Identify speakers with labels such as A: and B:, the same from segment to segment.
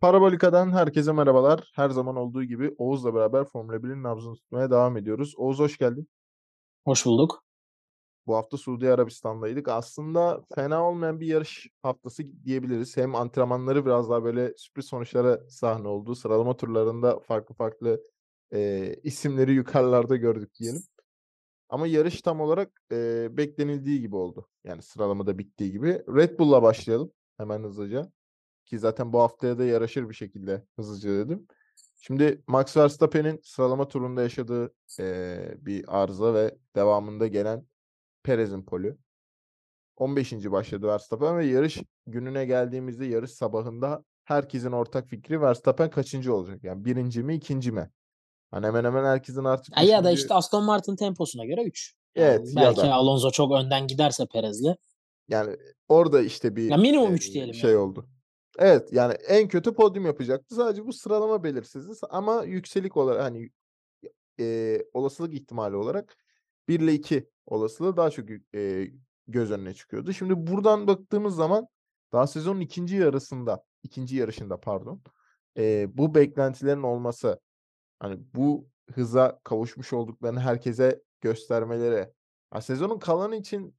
A: Parabolika'dan herkese merhabalar. Her zaman olduğu gibi Oğuz'la beraber Formula 1'in nabzını tutmaya devam ediyoruz. Oğuz hoş geldin.
B: Hoş bulduk.
A: Bu hafta Suudi Arabistan'daydık. Aslında fena olmayan bir yarış haftası diyebiliriz. Hem antrenmanları biraz daha böyle sürpriz sonuçlara sahne oldu. Sıralama turlarında farklı farklı e, isimleri yukarılarda gördük diyelim. Ama yarış tam olarak e, beklenildiği gibi oldu. Yani sıralamada bittiği gibi. Red Bull'la başlayalım hemen hızlıca. Ki zaten bu haftaya da yaraşır bir şekilde hızlıca dedim. Şimdi Max Verstappen'in sıralama turunda yaşadığı eee, bir arıza ve devamında gelen Perez'in polü. 15. başladı Verstappen ve yarış gününe geldiğimizde yarış sabahında herkesin ortak fikri Verstappen kaçıncı olacak? Yani birinci mi ikinci mi? Hani hemen hemen herkesin artık
B: Ya, ya da işte Aston Martin temposuna göre 3.
A: Evet, ya
B: belki
A: da.
B: Alonso çok önden giderse Perez'le.
A: Yani orada işte bir
B: Ya minimum
A: eee,
B: üç diyelim
A: şey
B: yani.
A: oldu. Evet yani en kötü podyum yapacaktı. Sadece bu sıralama belirsizdi ama yükselik olarak hani eee, olasılık ihtimali olarak 1 ile 2 olasılığı daha çok eee, göz önüne çıkıyordu. Şimdi buradan baktığımız zaman daha sezonun ikinci yarısında, ikinci yarışında pardon, eee, bu beklentilerin olması, hani bu hıza kavuşmuş olduklarını herkese göstermeleri, ha, sezonun kalanı için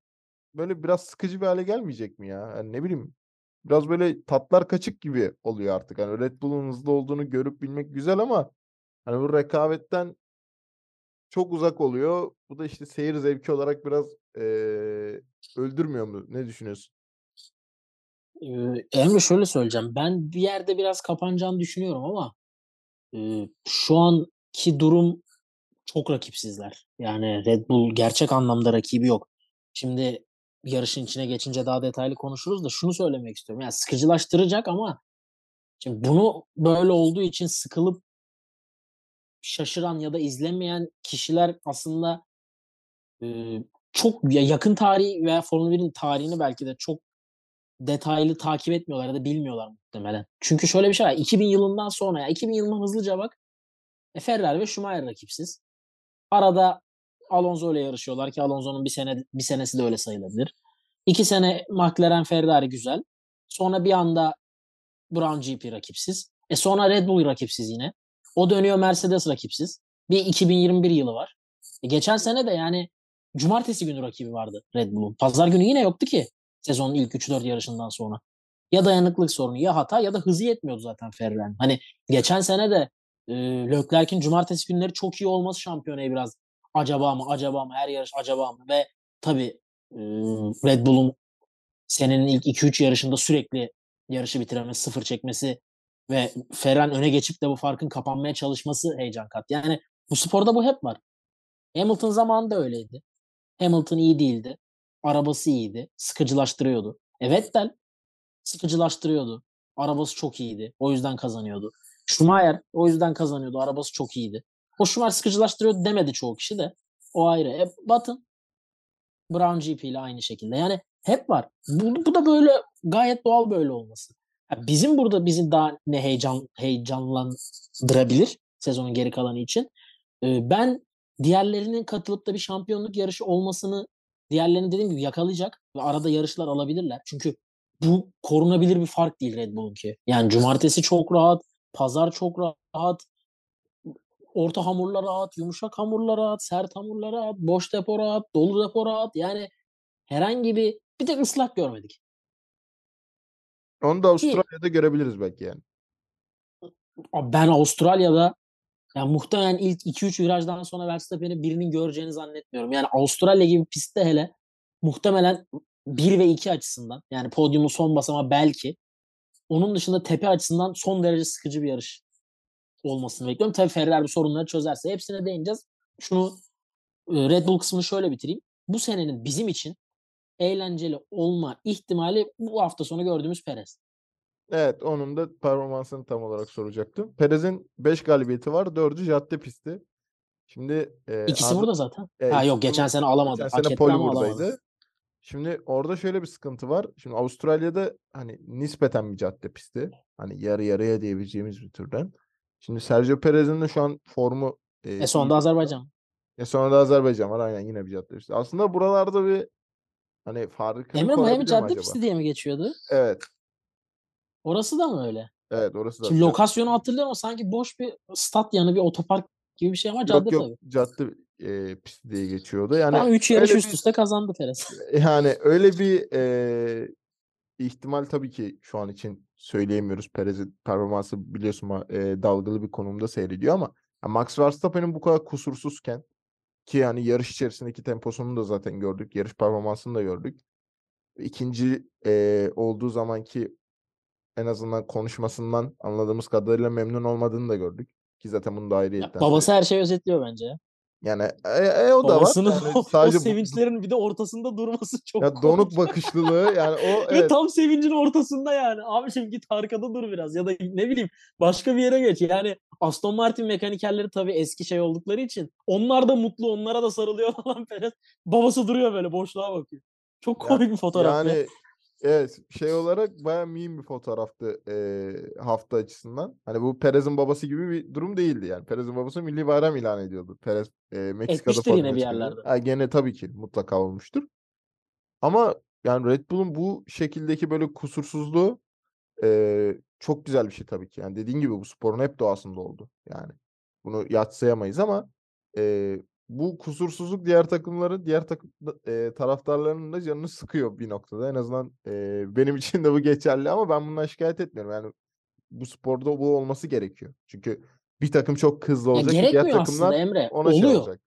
A: böyle biraz sıkıcı bir hale gelmeyecek mi ya? Yani ne bileyim biraz böyle tatlar kaçık gibi oluyor artık. Hani Red Bull'un hızlı olduğunu görüp bilmek güzel ama hani bu rekabetten çok uzak oluyor. Bu da işte seyir zevki olarak biraz eee, öldürmüyor mu? Ne düşünüyorsun?
B: Ee, Emre şöyle söyleyeceğim. Ben bir yerde biraz kapanacağını düşünüyorum ama e, şu anki durum çok rakipsizler. Yani Red Bull gerçek anlamda rakibi yok. Şimdi yarışın içine geçince daha detaylı konuşuruz da şunu söylemek istiyorum. Yani sıkıcılaştıracak ama şimdi bunu böyle olduğu için sıkılıp şaşıran ya da izlemeyen kişiler aslında e, çok ya yakın tarihi veya Formula 1'in tarihini belki de çok detaylı takip etmiyorlar ya da bilmiyorlar muhtemelen. Çünkü şöyle bir şey var. 2000 yılından sonra ya 2000 yılından hızlıca bak. E, Ferrari ve Schumacher rakipsiz. Arada Alonso ile yarışıyorlar ki Alonso'nun bir sene bir senesi de öyle sayılabilir. İki sene McLaren Ferrari güzel. Sonra bir anda Brown GP rakipsiz. E sonra Red Bull rakipsiz yine. O dönüyor Mercedes rakipsiz. Bir 2021 yılı var. E geçen sene de yani cumartesi günü rakibi vardı Red Bull'un. Pazar günü yine yoktu ki sezonun ilk 3-4 yarışından sonra. Ya dayanıklık sorunu ya hata ya da hızı yetmiyordu zaten Ferrari'nin. Hani geçen sene de e, Leclerc'in cumartesi günleri çok iyi olması şampiyonayı biraz acaba mı acaba mı her yarış acaba mı ve tabii Red Bull'un senenin ilk 2-3 yarışında sürekli yarışı bitiremesi, sıfır çekmesi ve Ferrari'nin öne geçip de bu farkın kapanmaya çalışması heyecan kat. Yani bu sporda bu hep var. Hamilton zamanında öyleydi. Hamilton iyi değildi. Arabası iyiydi. Sıkıcılaştırıyordu. E Vettel sıkıcılaştırıyordu. Arabası çok iyiydi. O yüzden kazanıyordu. Schumacher o yüzden kazanıyordu. Arabası çok iyiydi. O Schumacher sıkıcılaştırıyordu demedi çoğu kişi de. O ayrı. E, Button Brown GP ile aynı şekilde. Yani hep var. Bu, bu da böyle gayet doğal böyle olması. Ya bizim burada bizi daha ne heyecan heyecanlandırabilir sezonun geri kalanı için. Ee, ben diğerlerinin katılıp da bir şampiyonluk yarışı olmasını diğerlerini dediğim gibi yakalayacak ve arada yarışlar alabilirler. Çünkü bu korunabilir bir fark değil Red Bull'unki. Yani cumartesi çok rahat, pazar çok rahat, orta hamurlar rahat, yumuşak hamurlar rahat, sert hamurlar rahat, boş depo rahat, dolu depo rahat. Yani herhangi bir bir tek ıslak görmedik.
A: Onu da Avustralya'da görebiliriz belki yani.
B: Ben Avustralya'da yani muhtemelen ilk 2-3 virajdan sonra Verstappen'i birinin göreceğini zannetmiyorum. Yani Avustralya gibi pistte hele muhtemelen 1 ve 2 açısından yani podyumun son basamağı belki onun dışında tepe açısından son derece sıkıcı bir yarış olmasını bekliyorum. Tabii Ferrari bu sorunları çözerse hepsine değineceğiz. Şunu e, Red Bull kısmını şöyle bitireyim. Bu senenin bizim için eğlenceli olma ihtimali bu hafta sonu gördüğümüz Perez.
A: Evet onun da performansını tam olarak soracaktım. Perez'in 5 galibiyeti var. 4'ü cadde pisti. Şimdi e,
B: İkisi burada zaten.
A: e,
B: ha yok geçen sene alamadı.
A: Geçen sene poli buradaydı.
B: alamadı.
A: Şimdi orada şöyle bir sıkıntı var. Şimdi Avustralya'da hani nispeten bir cadde pisti. Hani yarı yarıya diyebileceğimiz bir türden. Şimdi Sergio Perez'in de şu an formu e,
B: E sonunda. Azerbaycan.
A: E sonra da Azerbaycan var aynen yine bir cadde pisti. Aslında buralarda bir hani farkını
B: Emre Miami cadde pisti diye mi geçiyordu?
A: Evet.
B: Orası da mı öyle?
A: Evet orası da
B: Şimdi lokasyonu hatırlıyorum sanki boş bir stat yanı bir otopark gibi bir şey ama cadde
A: yok yok
B: tabii.
A: cadde e, pisti diye geçiyordu. Yani
B: Ama 3 yarış üst üste kazandı Perez.
A: yani öyle bir e, ihtimal tabii ki şu an için söyleyemiyoruz. Perez'in performansı biliyorsun e, dalgalı bir konumda seyrediyor ama ya Max Verstappen'in bu kadar kusursuzken ki yani yarış içerisindeki temposunu da zaten gördük. Yarış performansını da gördük. İkinci e, olduğu zamanki en azından konuşmasından anladığımız kadarıyla memnun olmadığını da gördük. Ki zaten bunu da
B: Ya,
A: ayrıyetten
B: babası her şeyi özetliyor bence ya.
A: Yani e, e, o da var.
B: Babasının
A: Yani
B: o, o
A: sadece bu-
B: sevinçlerin bir de ortasında durması çok
A: ya
B: komik.
A: donuk bakışlılığı yani o
B: Ve
A: evet
B: tam sevincin ortasında yani. Abi şimdi git arkada dur biraz ya da ne bileyim başka bir yere geç. Yani Aston Martin mekanikerleri tabii eski şey oldukları için onlar da mutlu onlara da sarılıyor falan Perez. Babası duruyor böyle boşluğa bakıyor. Çok komik bir fotoğraf ya.
A: Evet şey olarak bayağı meme bir fotoğraftı e, hafta açısından. Hani bu Perez'in babası gibi bir durum değildi yani. Perez'in babası milli bayram ilan ediyordu. Perez e, Meksika'da
B: Etmiştir yine bir yerlerde.
A: Ha, gene tabii ki mutlaka olmuştur. Ama yani Red Bull'un bu şekildeki böyle kusursuzluğu e, çok güzel bir şey tabii ki. Yani dediğin gibi bu sporun hep doğasında oldu. Yani bunu yadsıyamayız ama e, bu kusursuzluk diğer takımların, diğer takım e, taraftarlarının da canını sıkıyor bir noktada. En azından e, benim için de bu geçerli ama ben bundan şikayet etmiyorum. Yani bu sporda bu olması gerekiyor. Çünkü bir takım çok hızlı
B: Ya
A: olacak ki diğer takımlar
B: Emre.
A: ona şey
B: Oluyor.
A: olacak.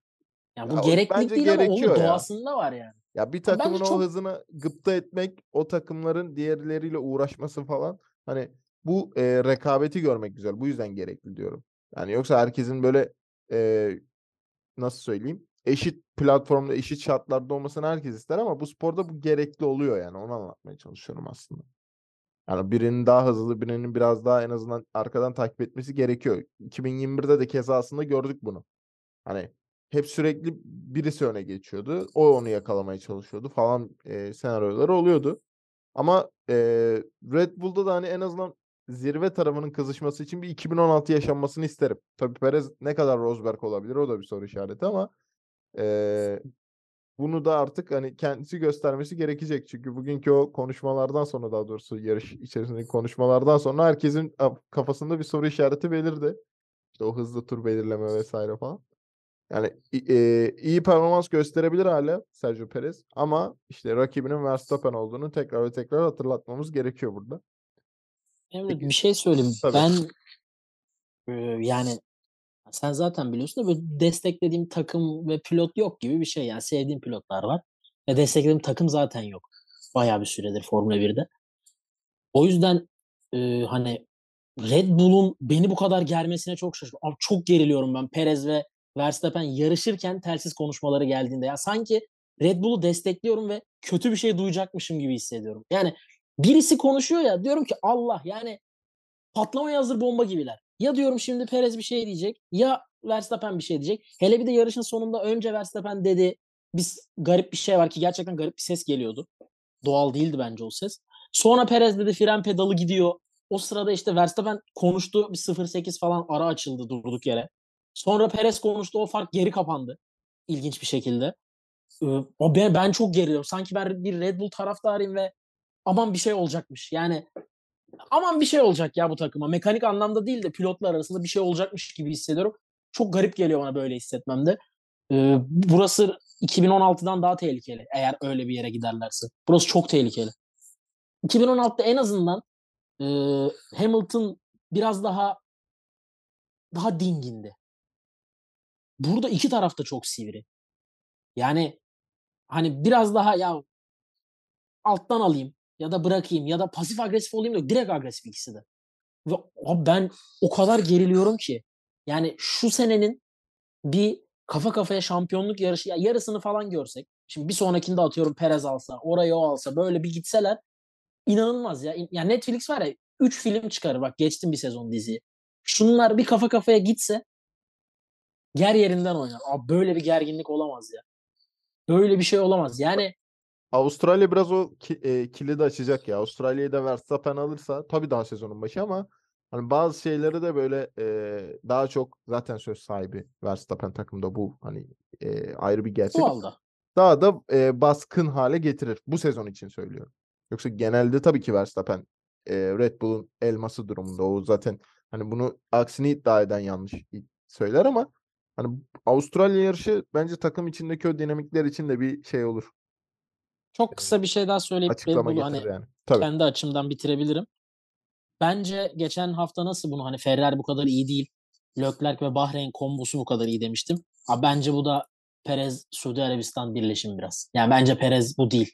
B: Ya bu
A: Ya o
B: gereklilik değil ama onun
A: ya.
B: doğasında var yani.
A: Ya bir takımın o
B: çok-
A: hızını gıpta etmek, o takımların diğerleriyle uğraşması falan hani bu e, rekabeti görmek güzel. Bu yüzden gerekli diyorum. Yani yoksa herkesin böyle e, nasıl söyleyeyim? Eşit platformda, eşit şartlarda olmasını herkes ister ama bu sporda bu gerekli oluyor yani. Onu anlatmaya çalışıyorum aslında. Yani birinin daha hızlı, birinin biraz daha en azından arkadan takip etmesi gerekiyor. 2021'de de keza aslında gördük bunu. Hani hep sürekli birisi öne geçiyordu. O onu yakalamaya çalışıyordu falan e, senaryoları oluyordu. Ama e, Red Bull'da da hani en azından zirve tarafının kızışması için bir 2016 yaşanmasını isterim. Tabii Perez ne kadar Rosberg olabilir o da bir soru işareti ama e, bunu da artık hani kendisi göstermesi gerekecek. Çünkü bugünkü o konuşmalardan sonra daha doğrusu yarış içerisindeki konuşmalardan sonra herkesin kafasında bir soru işareti belirdi. İşte o hızlı tur belirleme vesaire falan. Yani e, iyi performans gösterebilir hala Sergio Perez ama işte rakibinin Verstappen olduğunu tekrar ve tekrar hatırlatmamız gerekiyor burada. Peki.
B: bir şey söyleyeyim.
A: Tabii.
B: Ben e, yani sen zaten biliyorsun da böyle desteklediğim takım ve pilot yok gibi bir şey. Yani sevdiğim pilotlar var. Ve desteklediğim takım zaten yok. Bayağı bir süredir Formula 1'de. O yüzden e, hani Red Bull'un beni bu kadar germesine çok şaşırdım. Abi çok geriliyorum ben Perez ve Verstappen yarışırken telsiz konuşmaları geldiğinde. Ya sanki Red Bull'u destekliyorum ve kötü bir şey duyacakmışım gibi hissediyorum. Yani birisi konuşuyor ya diyorum ki Allah yani patlamaya hazır bomba gibiler. Ya diyorum şimdi Perez bir şey diyecek ya Verstappen bir şey diyecek. Hele bir de yarışın sonunda önce Verstappen dedi biz garip bir şey var ki gerçekten garip bir ses geliyordu. Doğal değildi bence o ses. Sonra Perez dedi fren pedalı gidiyor. O sırada işte Verstappen konuştu. Bir 0.8 falan ara açıldı durduk yere. Sonra Perez konuştu. O fark geri kapandı. İlginç bir şekilde. O ben, ben çok geriliyorum. Sanki ben bir Red Bull taraftarıyım ve aman bir şey olacakmış. Yani aman bir şey olacak ya bu takıma. Mekanik anlamda değil de pilotlar arasında bir şey olacakmış gibi hissediyorum. Çok garip geliyor bana böyle hissetmem de. Ee, burası 2016'dan daha tehlikeli eğer öyle bir yere giderlerse. Burası çok tehlikeli. 2016'da en azından e, Hamilton biraz daha daha dingindi. Burada iki taraf da çok sivri. Yani hani biraz daha ya alttan alayım ya da bırakayım ya da pasif agresif olayım yok. Direkt agresif ikisi de. Ve abi ben o kadar geriliyorum ki. Yani şu senenin bir kafa kafaya şampiyonluk yarışı ya yarısını falan görsek. Şimdi bir sonrakinde atıyorum Perez alsa, orayı o alsa böyle bir gitseler inanılmaz ya. Ya Netflix var ya 3 film çıkarır bak geçtim bir sezon diziyi. Şunlar bir kafa kafaya gitse ger yerinden oynar. Abi böyle bir gerginlik olamaz ya. Böyle bir şey olamaz. Yani
A: Avustralya biraz o ki, e, kilidi açacak ya. Avustralya'yı da Verstappen alırsa tabii daha sezonun başı ama hani bazı şeyleri de böyle e, daha çok zaten söz sahibi Verstappen takımda bu hani e, ayrı bir gerçek.
B: doğal da.
A: Daha da e, baskın hale getirir. Bu sezon için söylüyorum. Yoksa genelde tabii ki Verstappen e, Red Bull'un elması durumunda. O zaten hani bunu aksini iddia eden yanlış söyler ama hani Avustralya yarışı bence takım içindeki o dinamikler için de bir şey olur.
B: Çok kısa bir şey daha söyleyip
A: Açıklama getirir
B: hani
A: yani. Tabii.
B: kendi açımdan bitirebilirim. Bence geçen hafta nasıl bunu hani Ferrari bu kadar iyi değil. Leclerc ve Bahreyn kombosu bu kadar iyi demiştim. Abi bence bu da Perez Suudi Arabistan birleşimi biraz. Yani bence Perez bu değil.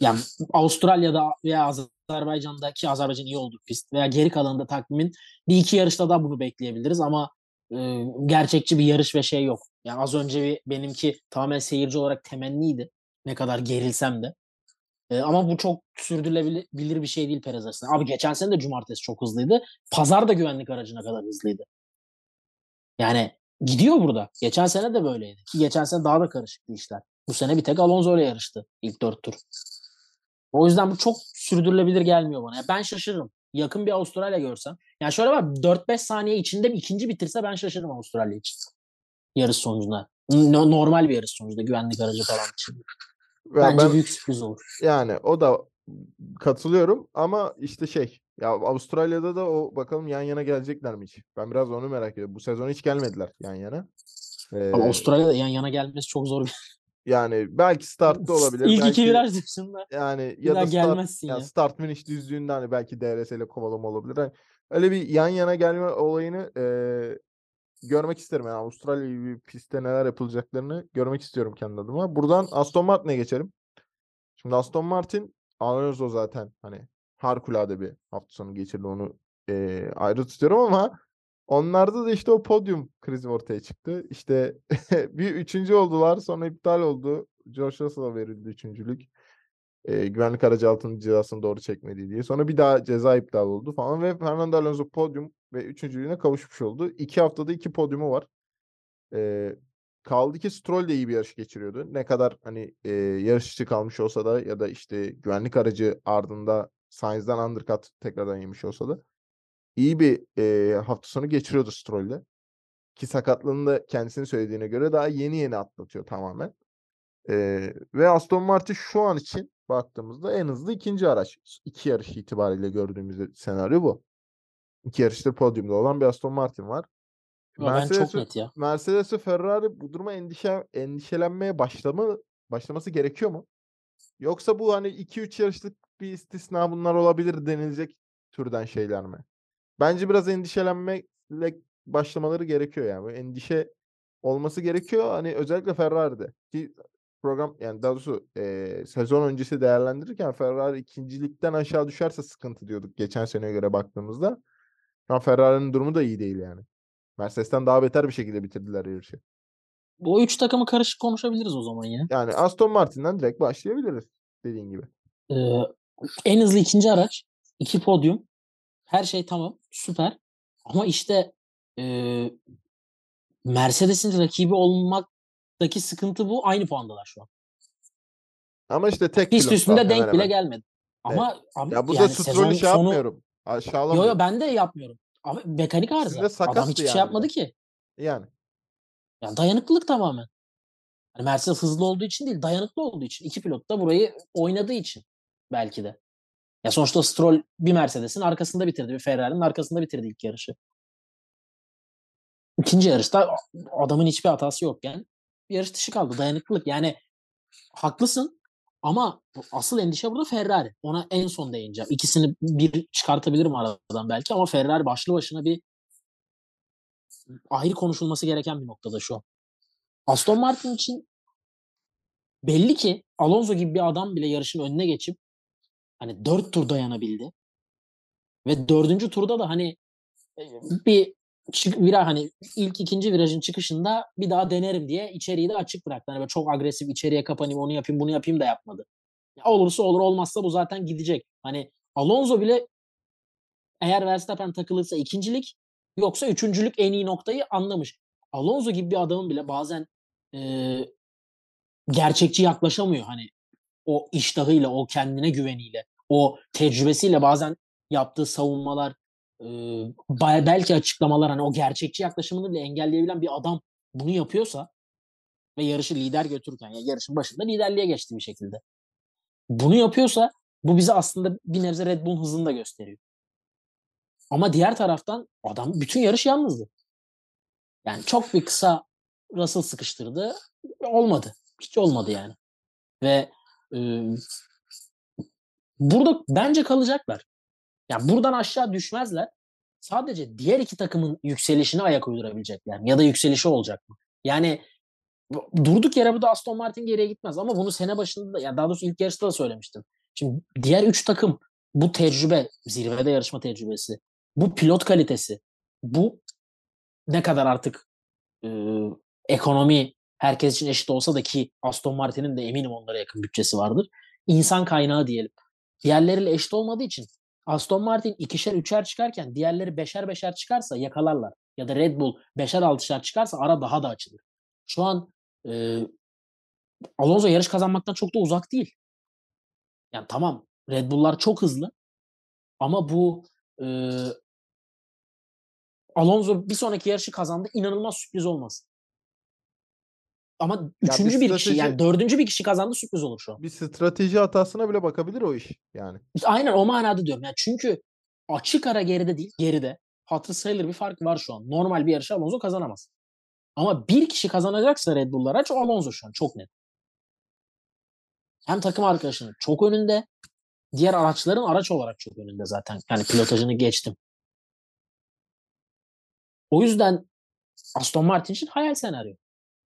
B: Yani Avustralya'da veya Azerbaycan'da ki Azerbaycan iyi oldu pist veya geri kalanında takvimin bir iki yarışta da bunu bekleyebiliriz ama e, gerçekçi bir yarış ve şey yok. Yani az önce bir, benimki tamamen seyirci olarak temenniydi. Ne kadar gerilsem de. E, ama bu çok sürdürülebilir bir şey değil Perez açısından. Abi geçen sene de cumartesi çok hızlıydı. Pazar da güvenlik aracına kadar hızlıydı. Yani gidiyor burada. Geçen sene de böyleydi. Ki geçen sene daha da karışıktı işler. Bu sene bir tek Alonso ile yarıştı ilk dört tur. O yüzden bu çok sürdürülebilir gelmiyor bana. Ya ben şaşırırım. Yakın bir Avustralya görsem. Yani şöyle bak 4-5 saniye içinde bir ikinci bitirse ben şaşırırım Avustralya için. Yarış sonucunda. No- normal bir yarış sonucunda güvenlik aracı falan için. Bence
A: ben
B: büyük sürpriz olur.
A: yani o da katılıyorum ama işte şey ya Avustralya'da da o bakalım yan yana gelecekler mi hiç? Ben biraz onu merak ediyorum. Bu sezon hiç gelmediler yan yana. Ee,
B: Ama Avustralya'da yan yana gelmesi çok zor bir
A: yani belki startta olabilir.
B: İlk iki viraj dışında
A: yani ya da start,
B: gelmezsin
A: ya
B: ya.
A: start finish düzlüğünde hani belki DRS ile kovalama olabilir. Hani öyle bir yan yana gelme olayını eee, görmek isterim. Yani Avustralya gibi pistte neler yapılacaklarını görmek istiyorum kendi adıma. Buradan Aston Martin'e geçelim. Şimdi Aston Martin Alonso zaten hani harikulade bir hafta sonu geçirdi onu eee, ayrı tutuyorum ama onlarda da işte o podyum krizi ortaya çıktı. İşte bir üçüncü oldular sonra iptal oldu. George Russell'a verildi üçüncülük. Eee, güvenlik aracı altının cezasını doğru çekmediği diye. Sonra bir daha ceza iptal oldu falan ve Fernando Alonso podyum ve üçüncülüğüne kavuşmuş oldu. İki haftada iki podyumu var. Eee, kaldı ki Stroll de iyi bir yarış geçiriyordu. Ne kadar hani eee yarış dışı kalmış olsa da ya da işte güvenlik aracı ardında Sainz'dan undercut tekrardan yemiş olsa da iyi bir eee, hafta sonu geçiriyordu Stroll'de. Ki sakatlığını da kendisinin söylediğine göre daha yeni yeni atlatıyor tamamen. Eee, ve Aston Martin şu an için baktığımızda en hızlı ikinci araç. İki yarış itibariyle gördüğümüz senaryo bu. İki yarıştır podyumda olan bir Aston Martin var.
B: Ama ben çok
A: Mercedes
B: net ya.
A: Mercedes ve Ferrari bu duruma endişe endişelenmeye başlama, başlaması gerekiyor mu? Yoksa bu hani 2-3 yarışlık bir istisna bunlar olabilir denilecek türden şeyler mi? Bence biraz endişelenmekle başlamaları gerekiyor yani. Böyle endişe olması gerekiyor. Hani özellikle Ferrari'de. Ki program yani daha doğrusu eee, sezon öncesi değerlendirirken Ferrari ikincilikten aşağı düşerse sıkıntı diyorduk geçen seneye göre baktığımızda. Şu an Ferrari'nin durumu da iyi değil yani. Mercedes'ten daha beter bir şekilde bitirdiler yarışı.
B: Bu üç takımı karışık konuşabiliriz o zaman ya.
A: Yani Aston Martin'den direkt başlayabiliriz dediğin gibi.
B: Ee, en hızlı ikinci araç. iki podyum. Her şey tamam. Süper. Ama işte e, Mercedes'in rakibi olmaktaki sıkıntı bu. Aynı puandalar şu an.
A: Ama işte tek
B: Pist üstünde
A: hemen
B: denk bile
A: hemen.
B: gelmedi. Ama abi
A: Ya burada
B: yani
A: Stroll'ü
B: sezon
A: şey
B: sonu
A: yapmıyorum.
B: Yo
A: Aşağılamıyorum.
B: yo ben de yapmıyorum. Ama mekanik arıza. Adam hiçbir şey
A: yani bir
B: yapmadı ki.
A: Yani.
B: Yani dayanıklılık tamamen. Hani Mercedes hızlı olduğu için değil, dayanıklı olduğu için. İki pilot da burayı oynadığı için belki de. Ya sonuçta Stroll bir Mercedes'in arkasında bitirdi. Bir Ferrari'nin arkasında bitirdi ilk yarışı. İkinci yarışta adamın hiçbir hatası yokken yarış dışı kaldı. Dayanıklılık. Yani haklısın ama asıl endişe burada Ferrari. Ona en son değineceğim. İkisini bir çıkartabilirim aradan belki ama Ferrari başlı başına bir ayrı konuşulması gereken bir noktada şu. Aston Martin için belli ki Alonso gibi bir adam bile yarışın önüne geçip hani dört tur dayanabildi. Ve dördüncü turda da hani e, bir çık, vira hani ilk ikinci virajın çıkışında bir daha denerim diye içeriği de açık bıraktı. Hani çok agresif içeriye kapanayım onu yapayım bunu yapayım da yapmadı. Ya olursa olur olmazsa bu zaten gidecek. Hani Alonso bile eğer Verstappen takılırsa ikincilik yoksa üçüncülük en iyi noktayı anlamış. Alonso gibi bir adamın bile bazen e, gerçekçi yaklaşamıyor. Hani o iştahıyla, o kendine güveniyle, o tecrübesiyle bazen yaptığı savunmalar, belki açıklamalar hani o gerçekçi yaklaşımını bile engelleyebilen bir adam bunu yapıyorsa ve yarışı lider götürürken ya yarışın başında liderliğe geçti bir şekilde. Bunu yapıyorsa Bu bize aslında bir nebze Red Bull'un hızını da gösteriyor. Ama diğer taraftan adam bütün yarış yalnızdı. Yani çok bir kısa Russell sıkıştırdı. Olmadı. Hiç olmadı yani. Ve e, burada bence kalacaklar. Yani buradan aşağı düşmezler. Sadece diğer iki takımın yükselişine ayak uydurabilecekler? Ya da yükselişi olacak mı? Yani durduk yere bu da Aston Martin geriye gitmez. Ama bunu sene başında da, yani daha doğrusu ilk yarışta da söylemiştim. Şimdi diğer üç takım bu tecrübe, zirvede yarışma tecrübesi, bu pilot kalitesi, bu ne kadar artık e, ekonomi herkes için eşit olsa da ki Aston Martin'in de eminim onlara yakın bütçesi vardır. İnsan kaynağı diyelim. Diğerleriyle eşit olmadığı için Aston Martin ikişer üçer çıkarken diğerleri beşer beşer çıkarsa yakalarlar. Ya da Red Bull beşer altışar çıkarsa ara daha da açılır. Şu an e, Alonso yarış kazanmaktan çok da uzak değil. Yani tamam Red Bull'lar çok hızlı ama bu e, Alonso bir sonraki yarışı kazandı. inanılmaz sürpriz olmaz. Ama üçüncü bir, kişi yani dördüncü bir kişi kazandı sürpriz olur şu an.
A: Bir strateji hatasına bile bakabilir o iş yani.
B: Aynen o manada diyorum. Yani çünkü açık ara geride değil, geride. Hatırı sayılır bir fark var şu an. Normal bir yarışı Alonso kazanamaz. Ama bir kişi kazanacaksa Red Bull'lar aç o Alonso şu an çok net. Hem takım arkadaşının çok önünde, diğer araçların araç olarak çok önünde zaten. Yani pilotajını geçtim. O yüzden Aston Martin için hayal senaryo.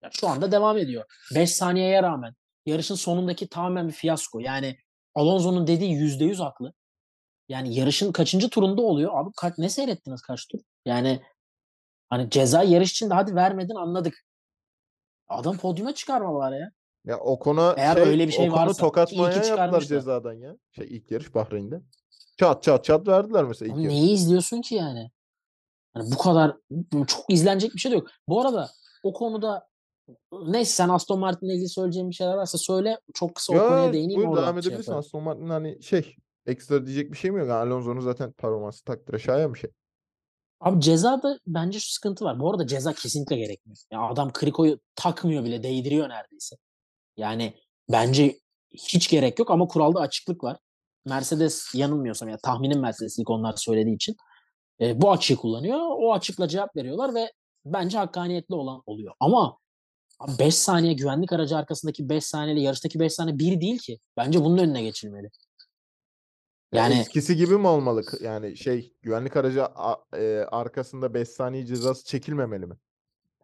B: Yani şu anda devam ediyor. 5 saniyeye rağmen yarışın sonundaki tamamen bir fiyasko. Yani Alonso'nun dediği %100 haklı. Yani yarışın kaçıncı turunda oluyor? Abi kaç, ne seyrettiniz kaç tur? Yani hani ceza yarış için de hadi vermedin anladık. Adam podyuma çıkarma var ya.
A: Ya o konu
B: Eğer
A: şey,
B: öyle bir şey
A: o konu
B: varsa,
A: tokat
B: ki iyi ki
A: manyağı yaptılar cezadan ya. Şey ilk yarış Bahreyn'de. Çat çat çat verdiler mesela ilk
B: Abi
A: yarış.
B: neyi izliyorsun ki yani? Hani bu kadar çok izlenecek bir şey de yok. Bu arada o konuda neyse sen Aston Martin'le ilgili söyleyeceğin bir şeyler varsa söyle. Çok kısa o
A: Ya
B: konuya değineyim
A: buyur devam
B: şey
A: edebilirsin.
B: yaparım.
A: Aston Martin hani şey ekstra diyecek bir şey mi yok? Yani Alonso'nun zaten performansı takdire şayan bir şey.
B: Abi cezada bence şu sıkıntı var. Bu arada ceza kesinlikle gerekmiyor. Ya adam krikoyu takmıyor bile değdiriyor neredeyse. Yani bence hiç gerek yok ama kuralda açıklık var. Mercedes yanılmıyorsam ya tahminim Mercedes ilk onlar söylediği için e, bu açığı kullanıyor. O açıkla cevap veriyorlar ve bence hakkaniyetli olan oluyor. Ama 5 saniye güvenlik aracı arkasındaki 5 saniyeyle yarıştaki 5 saniye bir değil ki. Bence bunun önüne geçilmeli.
A: Ya
B: Yani
A: eskisi gibi mi olmalı? Yani şey güvenlik aracı a- e, arkasında 5 saniye cezası çekilmemeli mi?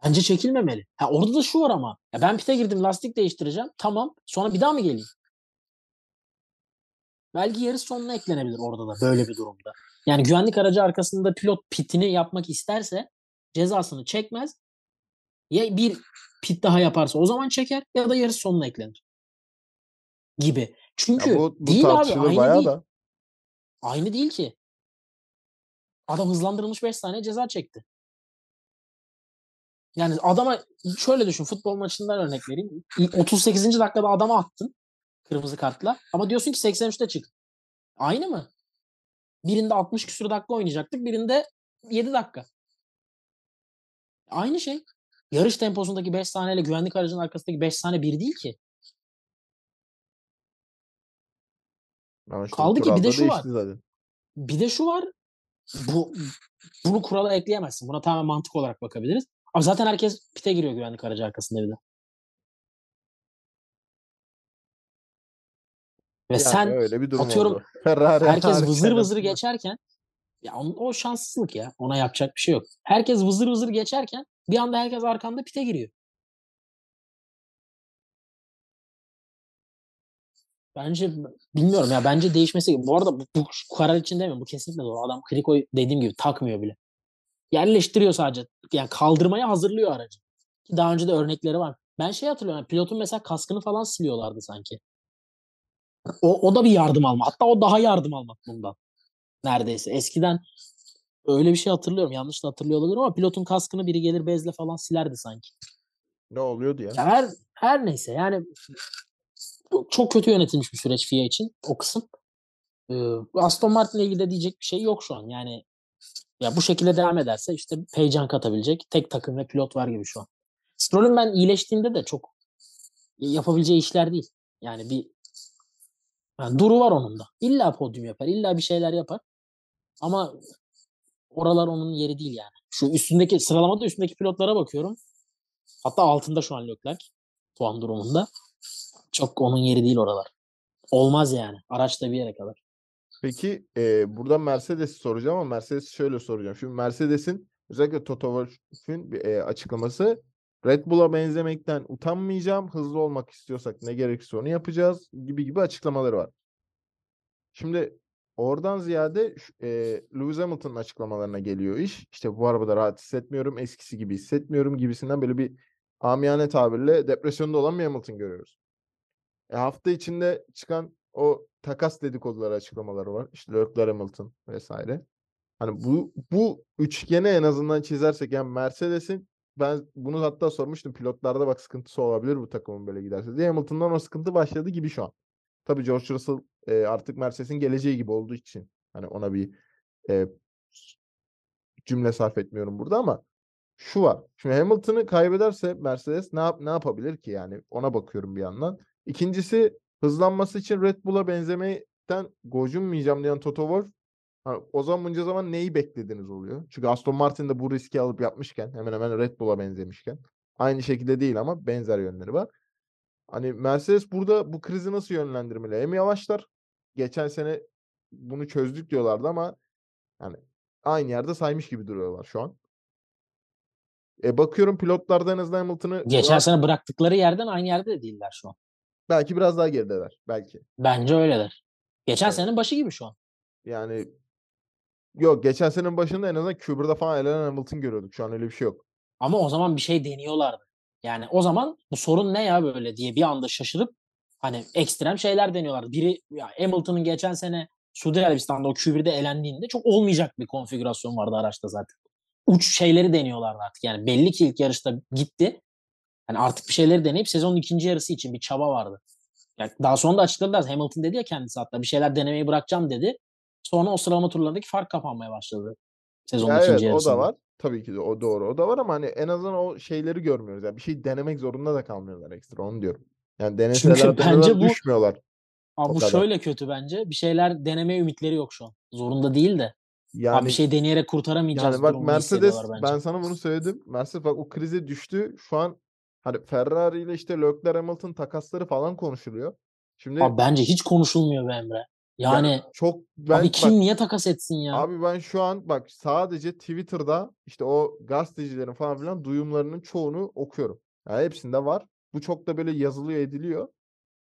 B: bence çekilmemeli. Ha, orada da şu var ama. Ya ben pite girdim lastik değiştireceğim. Tamam. Sonra bir daha mı geleyim? Belki yarış sonuna eklenebilir orada da böyle bir durumda. Yani güvenlik aracı arkasında pilot pitini yapmak isterse cezasını çekmez. Ya bir pit daha yaparsa o zaman çeker ya da yarış sonuna eklenir. Gibi. Çünkü
A: Ya bu, bu
B: değil abi aynı
A: bayağı
B: değil.
A: da.
B: Aynı değil ki. Adam hızlandırılmış 5 saniye ceza çekti. Yani adama şöyle düşün futbol maçından örnek vereyim. 38. dakikada adama attın kırmızı kartla ama diyorsun ki 83'te çık. Aynı mı? Birinde 60 küsur dakika oynayacaktık. Birinde 7 dakika. Aynı şey. Yarış temposundaki 5 saniyeyle güvenlik aracının arkasındaki 5 saniye bir değil ki.
A: Ama
B: Kaldı ki bir de şu var.
A: zaten.
B: Bir de şu var. Bu bunu kurala ekleyemezsin. Buna tamamen mantık olarak bakabiliriz. Ama zaten herkes pite giriyor güvenlik aracı arkasında bir de. Ve
A: Yani
B: sen
A: öyle bir durum
B: atıyorum,
A: oldu. Ferrari
B: herkes vızır vızır geçerken ya o şanssızlık ya. Ona yapacak bir şey yok. Herkes vızır vızır geçerken bir anda herkes arkanda pite giriyor. Bence bilmiyorum ya bence değişmesi bu arada bu, bu karar için demiyorum bu kesinlikle doğru. Adam Kriko'yu dediğim gibi takmıyor bile. Yerleştiriyor sadece. Yani kaldırmaya hazırlıyor aracı. Ki daha önce de örnekleri var. Ben şey hatırlıyorum. yani pilotun mesela kaskını falan siliyorlardı sanki. O, o da bir yardım alma. Hatta o daha yardım almak bundan. Neredeyse. Eskiden öyle bir şey hatırlıyorum. Yanlış da hatırlıyor olabilirim ama pilotun kaskını biri gelir bezle falan silerdi sanki.
A: Ne oluyordu ya?
B: Ya her her neyse yani çok- çok kötü yönetilmiş bir süreç FIA için o kısım. Ee, Aston Martin'le ilgili de diyecek bir şey yok şu an. Yani ya bu şekilde devam ederse işte heyecan katabilecek tek takım ve pilot var gibi şu an. Stroll'ün ben iyileştiğinde de çok yapabileceği işler değil. Yani bir Yani duru var onun da. İlla podyum yapar. illa bir şeyler yapar. Ama oralar onun yeri değil yani. Şu üstündeki sıralamada üstündeki pilotlara bakıyorum. Hatta altında şu an Leclerc puan durumunda. Çok onun yeri değil oralar. Olmaz yani. Araçta bir yere kadar.
A: Peki e, burada Mercedes'i soracağım ama Mercedes'i şöyle soracağım. Şimdi Mercedes'in özellikle Toto Wolff'ün e, açıklaması Red Bull'a benzemekten utanmayacağım. Hızlı olmak istiyorsak ne gerekirse onu yapacağız gibi gibi açıklamaları var. Şimdi oradan ziyade e, Lewis Hamilton'ın açıklamalarına geliyor iş. İşte bu arabada rahat hissetmiyorum, eskisi gibi hissetmiyorum gibisinden böyle bir amiyane tabirle depresyonda olan bir Hamilton görüyoruz. E, hafta içinde çıkan o takas dedikoduları açıklamaları var. İşte Leclerc Hamilton vesaire. Hani bu bu üçgeni en azından çizersek yani Mercedes'in ben bunu hatta sormuştum pilotlarda bak sıkıntısı olabilir bu takımın böyle giderse diye Hamilton'dan o sıkıntı başladı gibi şu an. Tabii George Russell e, artık Mercedes'in geleceği gibi olduğu için hani ona bir e, cümle sarf etmiyorum burada ama şu var. Şimdi Hamilton'ı kaybederse Mercedes ne yap ne yapabilir ki yani ona bakıyorum bir yandan. İkincisi hızlanması için Red Bull'a benzemekten gocunmayacağım diyen Toto Wolff hani o zaman bunca zaman neyi beklediniz oluyor. Çünkü Aston Martin de bu riski alıp yapmışken hemen hemen Red Bull'a benzemişken aynı şekilde değil ama benzer yönleri var. Hani Mercedes burada bu krizi nasıl yönlendirmeli? Hem yavaşlar. Geçen sene bunu çözdük diyorlardı ama yani aynı yerde saymış gibi duruyorlar şu an. E bakıyorum pilotlardan en azından Hamilton'ı
B: Geçen sene bıraktıkları yerden aynı yerde de değiller şu an.
A: belki biraz daha gerideler. Belki.
B: Bence öyleler. Geçen
A: Evet.
B: senenin başı gibi şu an.
A: Yani yok geçen senenin başında en azından Q1'da falan elenen Hamilton görüyorduk. Şu an öyle bir şey yok.
B: Ama o zaman bir şey deniyorlardı. Yani o zaman bu sorun ne ya böyle diye bir anda şaşırıp hani ekstrem şeyler deniyorlardı. Biri ya Hamilton'ın geçen sene Suudi Arabistan'da o Q1'de elendiğinde çok olmayacak bir konfigürasyon vardı araçta zaten. Uç şeyleri deniyorlardı artık. Yani belli ki ilk yarışta gitti. Yani artık bir şeyleri deneyip sezonun ikinci yarısı için bir çaba vardı. Yani daha sonra da açıkladılar. Hamilton dedi ya kendisi hatta bir şeyler denemeyi bırakacağım dedi. Sonra o sıralama turlarındaki fark kapanmaya başladı. Sezonun
A: Ya
B: ikinci
A: evet o
B: yarısında.
A: da var. Tabii ki de o doğru. O da var ama hani en azından o şeyleri görmüyoruz. Yani bir şey denemek zorunda da kalmıyorlar ekstra onu diyorum. Yani deneseler
B: Çünkü bence bu-
A: düşmüyorlar.
B: Ama
A: O
B: bu
A: kadar.
B: şöyle kötü bence. Bir şeyler deneme ümitleri yok şu an. Zorunda değil de.
A: Yani
B: Abi bir şey deneyerek kurtaramayacağız
A: Yani bak Mercedes ben sana bunu söyledim. Mercedes bak o krize düştü. Şu an hani Ferrari ile işte Leclerc Hamilton takasları falan konuşuluyor. Şimdi
B: Abi bence hiç konuşulmuyor be Emre. Yani
A: çok ben
B: abi
A: bak,
B: kim niye takas etsin ya?
A: abi ben şu an bak sadece Twitter'da işte o gazetecilerin falan filan duyumlarının çoğunu okuyorum. Yani hepsinde var. Bu çok da böyle yazılıyor ediliyor.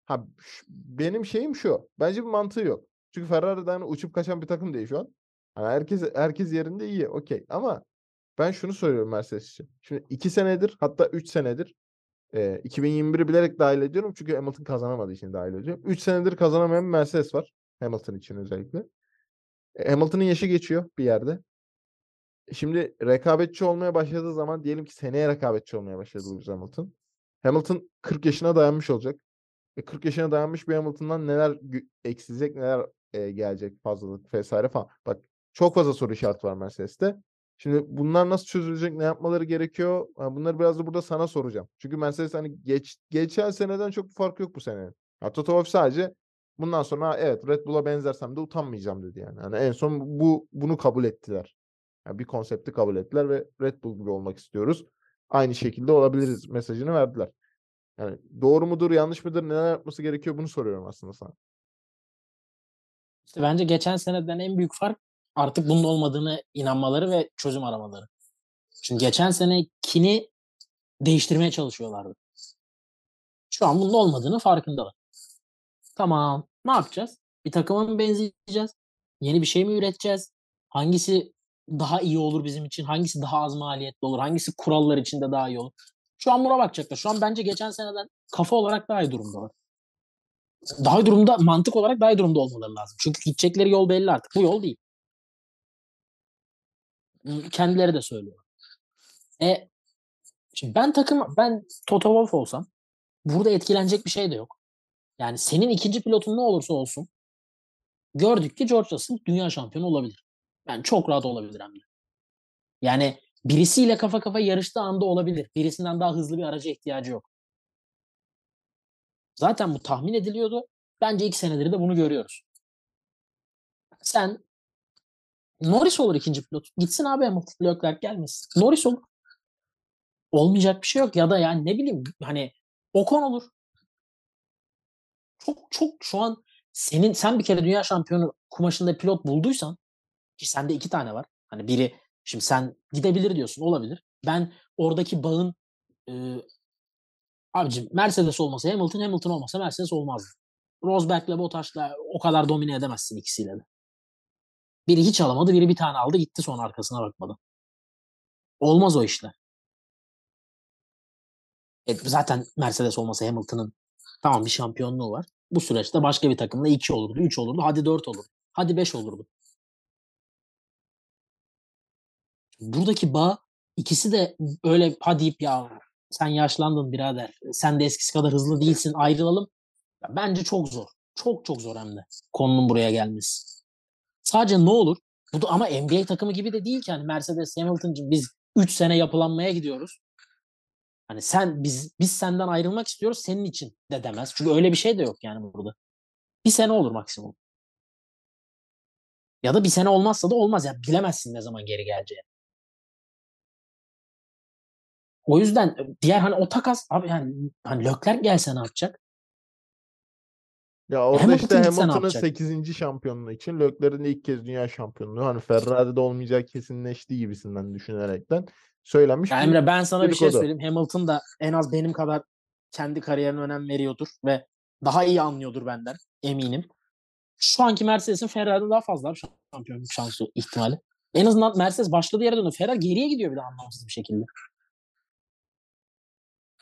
A: Ha benim şeyim şu. Bence bir mantığı yok. Çünkü Ferrari'den uçup kaçan bir takım değil şu an. Hani herkes herkes yerinde iyi. Okey. Ama ben şunu söylüyorum Mercedes için. Şimdi iki senedir hatta üç senedir e, 2021'i bilerek dahil ediyorum. Çünkü Hamilton kazanamadığı için dahil ediyorum. Üç senedir kazanamayan bir Mercedes var. Hamilton için özellikle. E, Hamilton'ın yaşı geçiyor bir yerde. Şimdi rekabetçi olmaya başladığı zaman diyelim ki seneye rekabetçi olmaya başladı Lewis Hamilton. Hamilton 40 yaşına dayanmış olacak. E 40 yaşına dayanmış bir Hamilton'dan neler eksilecek, neler e, gelecek fazlalık vesaire falan. Bak çok fazla soru işareti var Mercedes'te. Şimdi bunlar nasıl çözülecek, ne yapmaları gerekiyor? Ha, bunları biraz da burada sana soracağım. Çünkü Mercedes hani geç, geçen seneden çok bir fark yok bu sene. Ya Toto Wolff sadece bundan sonra "Ha, evet Red Bull'a benzersem de utanmayacağım dedi yani. Hani en son bu bunu kabul ettiler. Yani bir konsepti kabul ettiler ve Red Bull gibi olmak istiyoruz. Aynı şekilde olabiliriz mesajını verdiler. Yani doğru mudur, yanlış mıdır, neler yapması gerekiyor bunu soruyorum aslında sana.
B: İşte bence geçen seneden en büyük fark artık bunun olmadığını inanmaları ve çözüm aramaları. Çünkü geçen senekini değiştirmeye çalışıyorlardı. Şu an bunun olmadığını farkındalar. Tamam. Ne yapacağız? Bir takıma mı benzeyeceğiz? Yeni bir şey mi üreteceğiz? Hangisi daha iyi olur bizim için? Hangisi daha az maliyetli olur? Hangisi kurallar içinde daha iyi olur? Şu an buna bakacaklar. Şu an bence geçen seneden kafa olarak daha iyi durumdalar. Daha iyi durumda, mantık olarak daha iyi durumda olmaları lazım. Çünkü gidecekleri yol belli artık. Bu yol değil. Kendileri de söylüyor. E, şimdi ben takım, ben Toto Wolff olsam burada etkilenecek bir şey de yok. Yani senin ikinci pilotun ne olursa olsun gördük ki George Russell dünya şampiyonu olabilir. Yani çok rahat olabilir hem de. Yani birisiyle kafa kafa yarıştığı anda olabilir. Birisinden daha hızlı bir araca ihtiyacı yok. Zaten bu tahmin ediliyordu. Bence 2 senedir de bunu görüyoruz. Sen Norris olur ikinci pilot. Gitsin abi Hamilton. Leclerc gelmesin. Norris olur. Olmayacak bir şey yok. Ya da yani ne bileyim hani Ocon olur. Çok çok şu an senin sen bir kere dünya şampiyonu kumaşında pilot bulduysan ki sende iki tane var. Hani biri şimdi sen gidebilir diyorsun olabilir. Ben oradaki bağın e, abicim Mercedes olmasa Hamilton, Hamilton olmasa Mercedes olmazdı. Rosberg'le Bottas'la o kadar domine edemezsin ikisiyle de. Biri hiç alamadı, biri bir tane aldı gitti sonra arkasına bakmadı. Olmaz o işler. E, zaten Mercedes olmasa Hamilton'ın tamam bir şampiyonluğu var. Bu süreçte başka bir takımla 2 olurdu, 3 olurdu, hadi 4 olurdu. Hadi 5 olurdu. Buradaki bağ ikisi de öyle hadi deyip ya sen yaşlandın birader. Sen de eskisi kadar hızlı değilsin ayrılalım. Ya bence çok zor. Çok çok zor hem de konunun buraya gelmesi. Sadece ne olur? Bu da ama NBA takımı gibi de değil ki hani Mercedes Hamilton'cım biz 3 sene yapılanmaya gidiyoruz. Hani sen biz biz senden ayrılmak istiyoruz senin için de demez. Çünkü öyle bir şey de yok yani burada. Bir sene olur maksimum. Ya da bir sene olmazsa da olmaz. Ya bilemezsin ne zaman geri geleceğini. O yüzden diğer hani o takas abi yani hani Leclerc gelse ne yapacak?
A: Ya orada
B: Hamilton
A: işte Hamilton'ın
B: yapacak?
A: 8. şampiyonluğu için Leclerc'in de ilk kez dünya şampiyonluğu hani Ferrari'de olmayacak kesinleştiği gibisinden düşünerekten söylenmiş
B: Ya
A: bir
B: Emre ben sana bir şey söyleyeyim. Hamilton da en az benim kadar kendi kariyerine önem veriyordur ve daha iyi anlıyordur benden eminim. Şu anki Mercedes'in Ferrari'den daha fazla şampiyonluk şansı ihtimali. En azından Mercedes başladığı yere döndü. Ferrari geriye gidiyor bir de anlamsız bir şekilde.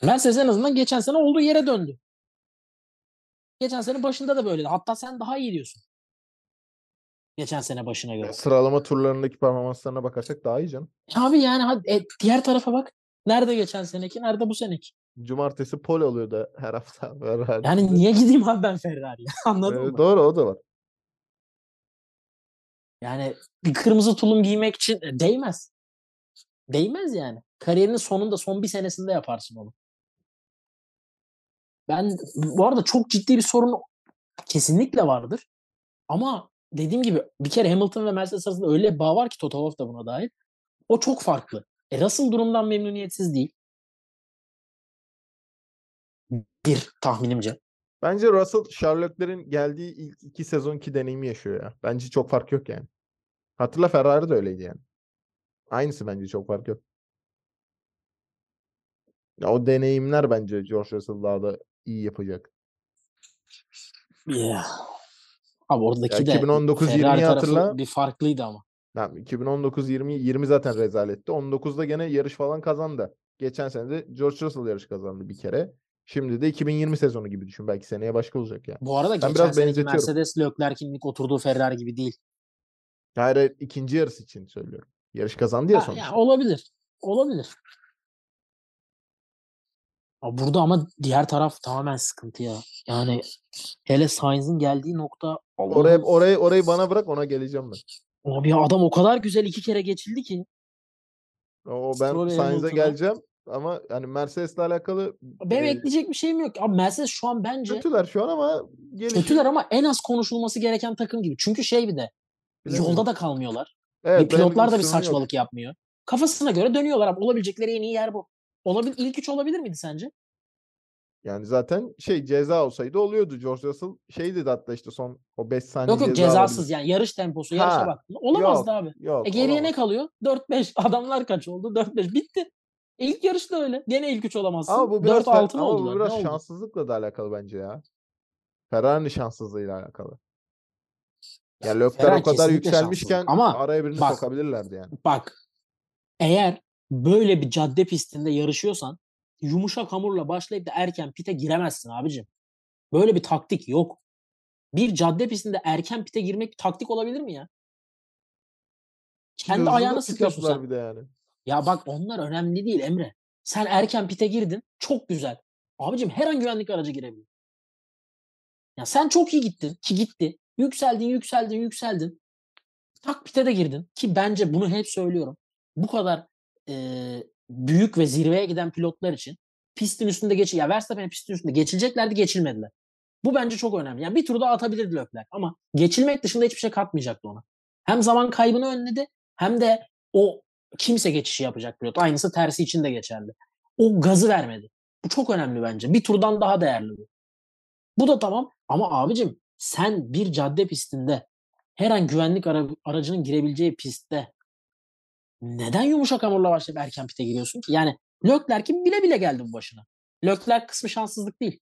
B: Mercedes en azından geçen sene olduğu yere döndü. Geçen sene başında da böyleydi. Hatta sen daha iyi diyorsun. Geçen sene başına göre.
A: Sıralama turlarındaki performanslarına bakarsak daha iyi canım.
B: Abi yani hadi, e, diğer tarafa bak. Nerede geçen seneki, nerede bu seneki?
A: Cumartesi pole oluyordu her hafta Ferrari'de.
B: Yani niye gideyim abi ben Ferrari'ye? Anladın
A: Ee,
B: mı?
A: doğru o da var.
B: Yani bir kırmızı tulum giymek için e, değmez. Değmez yani. Kariyerinin sonunda son bir senesinde yaparsın onu. Ben bu arada çok ciddi bir sorun kesinlikle vardır. Ama dediğim gibi bir kere Hamilton ve Mercedes arasında öyle bir bağ var ki Toto Wolff da buna dahil. O çok farklı. E Russell durumdan memnuniyetsiz değil. Bir tahminimce.
A: Bence Russell Sherlock'lerin geldiği ilk iki sezonki deneyimi yaşıyor ya. Bence çok fark yok yani. Hatırla Ferrari de öyleydi yani. Aynısı bence çok fark yok. Ya o deneyimler bence George Russell daha da iyi yapacak.
B: Yeah. Abi oradaki
A: Ya
B: de
A: 2019-20'yi
B: Ferrari tarafı
A: hatırla.
B: bir farklıydı ama.
A: Tamam, 2019-20 20 zaten rezaletti. 19'da gene yarış falan kazandı. Geçen sene de George Russell yarış kazandı bir kere. Şimdi de 2020 sezonu gibi düşün. Belki seneye başka olacak ya.
B: Bu arada
A: Ben
B: geçen
A: biraz
B: seneki. Mercedes Leclerc'in ilk oturduğu Ferrari gibi değil.
A: Hayır, hayır, ikinci yarısı için söylüyorum. Yarış kazandı ya
B: Ha,
A: sonuçta.
B: ya olabilir. Olabilir. Abi Burada ama diğer taraf tamamen sıkıntı ya. Yani hele Sainz'in geldiği nokta
A: Oraya
B: Allah'ım.
A: orayı orayı bana bırak ona geleceğim ben.
B: Abi adam o kadar güzel iki kere geçildi ki.
A: O ben Sainz'e geleceğim ama yani Mercedes'le alakalı
B: Benim
A: e,
B: ekleyecek bir şeyim yok. Abi Mercedes şu an bence
A: kötüler şu an ama gelişi
B: kötüler ama en az konuşulması gereken takım gibi. Çünkü şey bir de
A: Bilemiyorum.
B: yolda da kalmıyorlar.
A: Evet,
B: Bir pilotlar da bir
A: sorun yok.
B: saçmalık yapmıyor. Kafasına göre dönüyorlar abi. Olabilecekleri en iyi yer bu. Olabil ilk üç olabilir miydi sence?
A: Yani zaten şey ceza olsaydı oluyordu. George Russell şey dedi hatta işte son o 5 saniye
B: Yok yok
A: ceza
B: cezasız
A: alabilir.
B: yani yarış temposu yarışa
A: Ha,
B: baktığında olamazdı
A: yok,
B: abi.
A: Yok,
B: E geriye
A: olamaz.
B: ne kalıyor? 4-5 adamlar kaç oldu? 4-5 bitti. İlk yarış da öyle. Gene ilk üç olamazsın.
A: Ama bu biraz
B: 4-6
A: fe-
B: mı
A: bu biraz
B: ne oldu?
A: şanssızlıkla da alakalı bence ya. Ferrari'nin şanssızlığıyla alakalı. Ya Leclerc
B: Ferrari
A: o kadar yükselmişken.
B: Ama
A: araya birini
B: bak-
A: sokabilirlerdi yani.
B: Bak eğer böyle bir cadde pistinde yarışıyorsan yumuşak hamurla başlayıp da erken pite giremezsin abicim. Böyle bir taktik yok. Bir cadde pistinde erken pite girmek bir taktik olabilir mi ya? Kendi
A: da
B: ayağına sıkıyorsun sen.
A: bir de yani.
B: Ya bak onlar önemli değil Emre. Sen erken pite girdin. Çok güzel. Abicim her an güvenlik aracı girebilir. Ya sen çok iyi gittin ki gitti. Yükseldin, yükseldin, yükseldin. Tak pite de girdin ki bence bunu hep söylüyorum. Bu kadar eee, büyük ve zirveye giden pilotlar için pistin üstünde geç ya Verstappen'in pistin üstünde geçileceklerdi geçilmediler. Bu bence çok önemli. Yani bir tur daha atabilirdi Leclerc ama geçilmek dışında hiçbir şey katmayacaktı ona. Hem zaman kaybını önledi hem de o kimse geçişi yapacak pilot. Aynısı tersi için de geçerli. O gazı vermedi. Bu çok önemli bence. Bir turdan daha değerli bu. Bu da tamam ama abicim sen bir cadde pistinde her an güvenlik ara- aracının girebileceği pistte neden yumuşak hamurla başlayıp erken pite giriyorsun ki? Yani Leclerc'in bile bile geldi bu başına. Leclerc kısmı şanssızlık değil.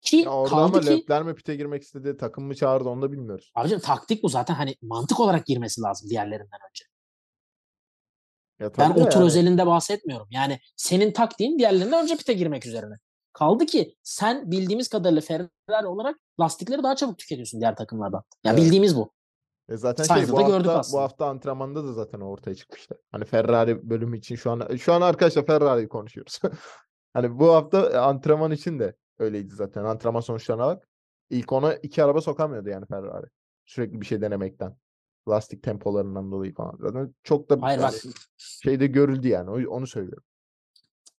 B: Ki
A: Ya orada ama
B: ki
A: Leclerc mi pite girmek istedi, takım mı çağırdı onu da bilmiyoruz.
B: abicim taktik bu zaten hani mantık olarak girmesi lazım diğerlerinden önce.
A: Ya
B: Ben o tur
A: yani.
B: özelinde bahsetmiyorum. Yani senin taktiğin diğerlerinden önce pite girmek üzerine. Kaldı ki sen bildiğimiz kadarıyla Ferrari olarak lastikleri daha çabuk tüketiyorsun diğer takımlardan. Ya
A: Evet.
B: bildiğimiz bu.
A: E zaten şey bu hafta, bu hafta antrenmanda da zaten ortaya çıkmıştı. Hani Ferrari bölümü için şu an şu an arkadaşlar Ferrari'yi konuşuyoruz. hani bu hafta e, antrenman için de öyleydi zaten. Antrenman sonuçlarına bak. İlk ona iki araba sokamıyordu yani Ferrari. Sürekli bir şey denemekten. Lastik tempolarından dolayı falan. Zaten çok da
B: Hayır
A: yani
B: bak
A: şeyde görüldü yani. Onu söylüyorum.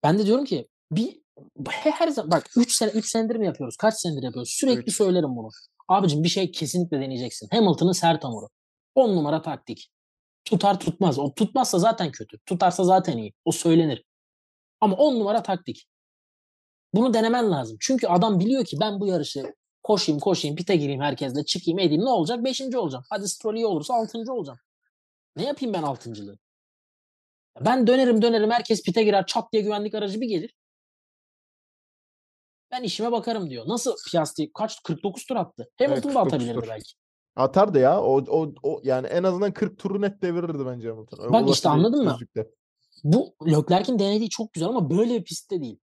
B: ben de diyorum ki bir he- her zaman bak 3 sene 3 senedir mi yapıyoruz? Kaç senedir yapıyoruz? Sürekli
A: Üç.
B: söylerim bunu. Abicim bir şey kesinlikle deneyeceksin. Hamilton'ın sert hamuru. 10 numara taktik. Tutar tutmaz. O tutmazsa zaten kötü. Tutarsa zaten iyi. O söylenir. Ama 10 numara taktik. Bunu denemen lazım. Çünkü adam biliyor ki ben bu yarışı koşayım koşayım pite gireyim herkesle çıkayım edeyim ne olacak? Beşinci olacağım. Hadi Stroll iyi olursa altıncı olacağım. Ne yapayım ben altıncılığı? Ben dönerim dönerim herkes pite girer çat diye güvenlik aracı bir gelir. Ben işime bakarım diyor. Nasıl Piastri kaç 49 tur attı. Hamilton da
A: 49
B: atabilirdi
A: tur.
B: belki.
A: Atardı ya. O, o, o yani en azından 40 turu net devirirdi bence Hamilton. O
B: Bak işte anladın mı?
A: düzlükte.
B: Bu Leclerc'in denediği çok güzel ama böyle bir pistte değil.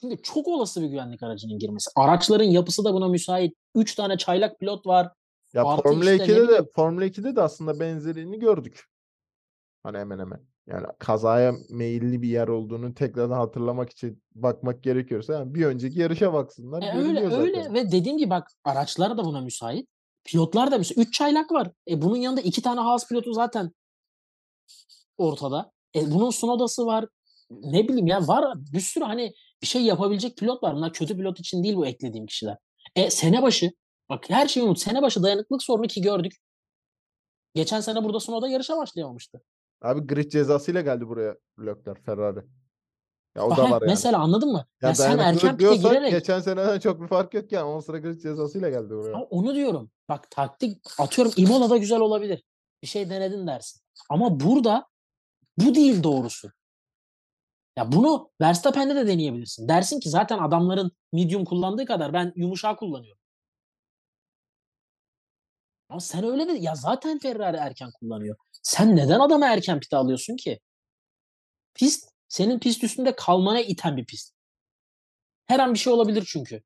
B: Çünkü çok olası bir güvenlik aracının girmesi. Araçların yapısı da buna müsait. 3 tane çaylak pilot var.
A: Ya Formula
B: işte ne
A: 2'de de Formula 2'de de aslında benzerini gördük. Hani hemen hemen. Yani kazaya meyilli bir yer olduğunu tekrardan hatırlamak için bakmak gerekiyorsa yani bir önceki yarışa baksınlar.
B: E öyle
A: zaten.
B: öyle ve dediğim gibi bak araçlar da buna müsait. Pilotlar da müsait. 3 çaylak var. E bunun yanında 2 tane Haas pilotu zaten ortada. E bunun Sunoda'sı var. Ne bileyim ya var bir sürü hani bir şey yapabilecek pilot var. Bunlar kötü pilot için değil bu eklediğim kişiler. E sene başı bak her şeyi unut. Sene başı dayanıklık sorunu ki gördük. Geçen sene burada Sunoda yarışa başlayamamıştı.
A: Abi grid cezasıyla geldi buraya Leclerc Ferrari. Ya o
B: Bak,
A: da var yani.
B: Mesela anladın mı?
A: Ya
B: Ya, sen erken pite girerek
A: geçen seneden çok bir fark yok yani. 10 sıra grid cezasıyla geldi buraya.
B: Ama onu diyorum. Bak taktik atıyorum Imola'da güzel olabilir. Bir şey denedin dersin. Ama burada bu değil doğrusu. Ya bunu Verstappen'de de deneyebilirsin. Dersin ki zaten adamların medium kullandığı kadar ben yumuşağı kullanıyorum. Ama sen öyle de ya zaten Ferrari erken kullanıyor. Sen neden adamı erken pite alıyorsun ki? Pist senin pist üstünde kalmana iten bir pist. Her an bir şey olabilir çünkü.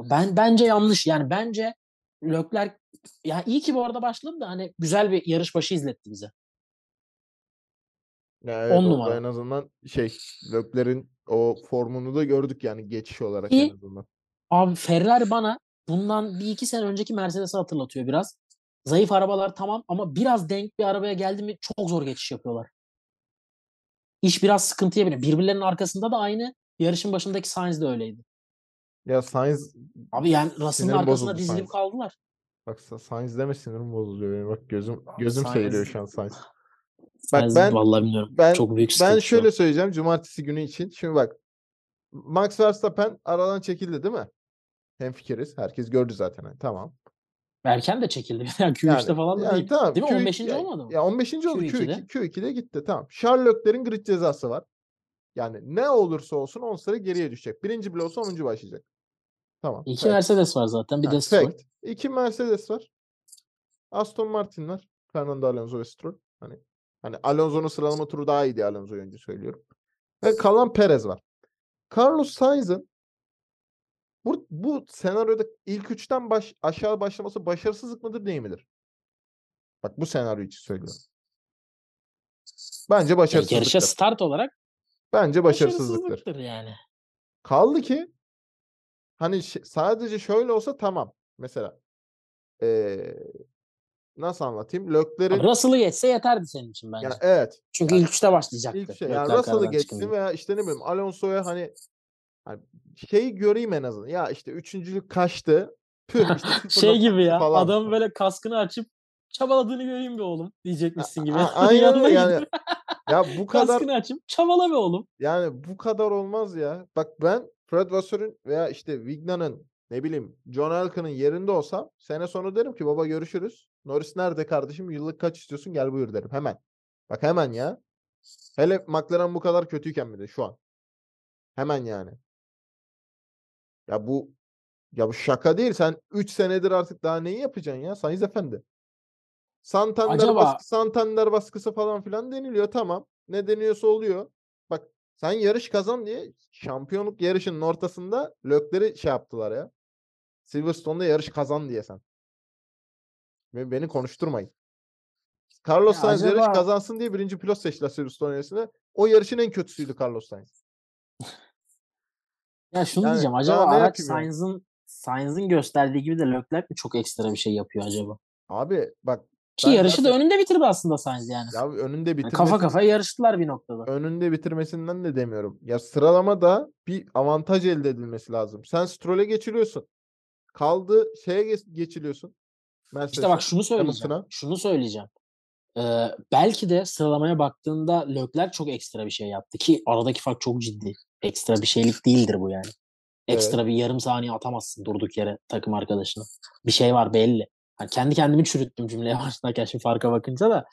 B: Ben bence yanlış. Yani bence Leclerc ya iyi ki bu arada başladı da hani güzel bir yarış başı izletti bize.
A: Ya evet,
B: On
A: orada
B: numara.
A: en azından şey Leclerc'in o formunu da gördük yani geçiş olarak
B: İyi.
A: en azından.
B: Abi Ferrari bana bundan bir iki sene önceki Mercedes'i hatırlatıyor biraz. Zayıf arabalar tamam ama biraz denk bir arabaya geldi mi çok zor geçiş yapıyorlar. İş biraz sıkıntıya biniyor. Birbirlerinin arkasında da aynı. Yarışın başındaki Sainz de öyleydi.
A: Ya Sainz
B: Abi yani Russell'ın arkasında dizilip
A: Sainz.
B: kaldılar.
A: bak Sa- Sainz deme sinirim bozuluyor benim. Bak gözüm gözüm
B: Sainz-
A: seyiriyor şu an Sainz. Bak
B: Sainz
A: ben-
B: vallahi bilmiyorum.
A: ben-
B: çok büyük
A: Ben şöyle söyleyeceğim cumartesi günü için. Şimdi bak Max Verstappen aradan çekildi değil mi? Hemfikiriz. Herkes gördü zaten. hani, Tamam.
B: Erken de çekildi. Yani Q3'te
A: Yani,
B: falan da
A: yani
B: değil.
A: tamam.
B: Değil mi?
A: Q2
B: 15.
A: ya-
B: olmadı mı?
A: Ya 15. oldu.
B: Q2'de.
A: Q2, Q2'de gitti. Tamam. Charles Leclerc'in grid cezası var. Yani ne olursa olsun 10 sıra geriye düşecek. Birinci bile olsa 10. başlayacak. Tamam.
B: İki
A: fact.
B: Mercedes var zaten. Bir
A: Ha,
B: de Stroll.
A: İki Mercedes var. Aston Martin var. Fernando Alonso ve Stroll. Hani hani Alonso'nun sıralama turu daha iyiydi Alonso'yu önce söylüyorum. Ve kalan Perez var. Carlos Sainz'ın bu, bu senaryoda ilk üçten baş, aşağı başlaması başarısızlık mıdır değil midir? Bak bu senaryo için söylüyorum. Bence
B: Yani
A: başarısızlıktır.
B: yarışa start olarak
A: Bence başarısızlıktır.
B: başarısızlıktır yani.
A: Kaldı ki hani sadece şöyle olsa tamam. Mesela eee, nasıl anlatayım? Leclerc'in
B: Russell'ı geçse yeterdi senin için bence.
A: yani evet
B: Çünkü
A: yani
B: ilk üçte başlayacaktı.
A: ilk şey yani Russell'ı geçsin veya işte ne bileyim Alonso'ya hani Hani şeyi göreyim en azından. Ya işte üçüncülük kaçtı. Püh işte
B: Şey gibi
A: 0.2
B: ya,
A: falan.
B: adamın böyle kaskını açıp çabaladığını göreyim be oğlum diyecekmişsin gibi.
A: A- aynen öyle yani. Ya bu kadar
B: kaskını açıp çabala be oğlum.
A: yani bu kadar olmaz ya. Bak ben Fred Vassar'ın veya işte Vigna'nın ne bileyim John Elkan'ın yerinde olsam sene sonu derim ki baba görüşürüz. Norris nerede kardeşim? Yıllık kaç istiyorsun? Gel buyur derim hemen. Bak hemen ya. Hele McLaren bu kadar kötüyken bir de şu an. Hemen yani. Ya bu ya bu şaka değil. Sen 3 senedir artık daha neyi yapacaksın ya Sainz Efendi? Santander
B: Acaba
A: baskısı, Santander baskısı falan filan deniliyor. Tamam. Ne deniyorsa oluyor. Bak sen yarış kazan diye şampiyonluk yarışının ortasında Lökler'i şey yaptılar ya. Silverstone'da yarış kazan diye sen. Beni konuşturmayın. Carlos
B: ya
A: Sainz yarış
B: acaba
A: kazansın diye birinci pilot seçtiler Silverstone yarışında. O yarışın en kötüsüydü Carlos Sainz.
B: Ya şunu
A: Yani
B: diyeceğim. Acaba araç? Sainz'ın Sainz'ın gösterdiği gibi de Leclerc mi çok ekstra bir şey yapıyor acaba?
A: Abi bak
B: Ki yarışı da önünde bitirdi aslında Sainz yani.
A: ya önünde
B: Yani kafa
A: bitirmesi
B: kafaya yarıştılar bir noktada.
A: önünde bitirmesinden de demiyorum. Ya sıralamada bir avantaj elde edilmesi lazım. Sen Stroll'e geçiliyorsun. Kaldı şeye geç- geçiliyorsun.
B: İşte
A: Mercedes'e,
B: bak şunu söyleyeceğim.
A: Hamilton'a.
B: Şunu söyleyeceğim. Ee, belki de sıralamaya baktığında Leclerc çok ekstra bir şey yaptı ki aradaki fark çok ciddi. Ekstra bir şeylik değildir bu yani.
A: Evet.
B: Ekstra bir yarım saniye atamazsın durduk yere takım arkadaşına. Bir şey var belli. Hani kendi kendimi çürüttüm cümleye başlarken şimdi farka bakınca da.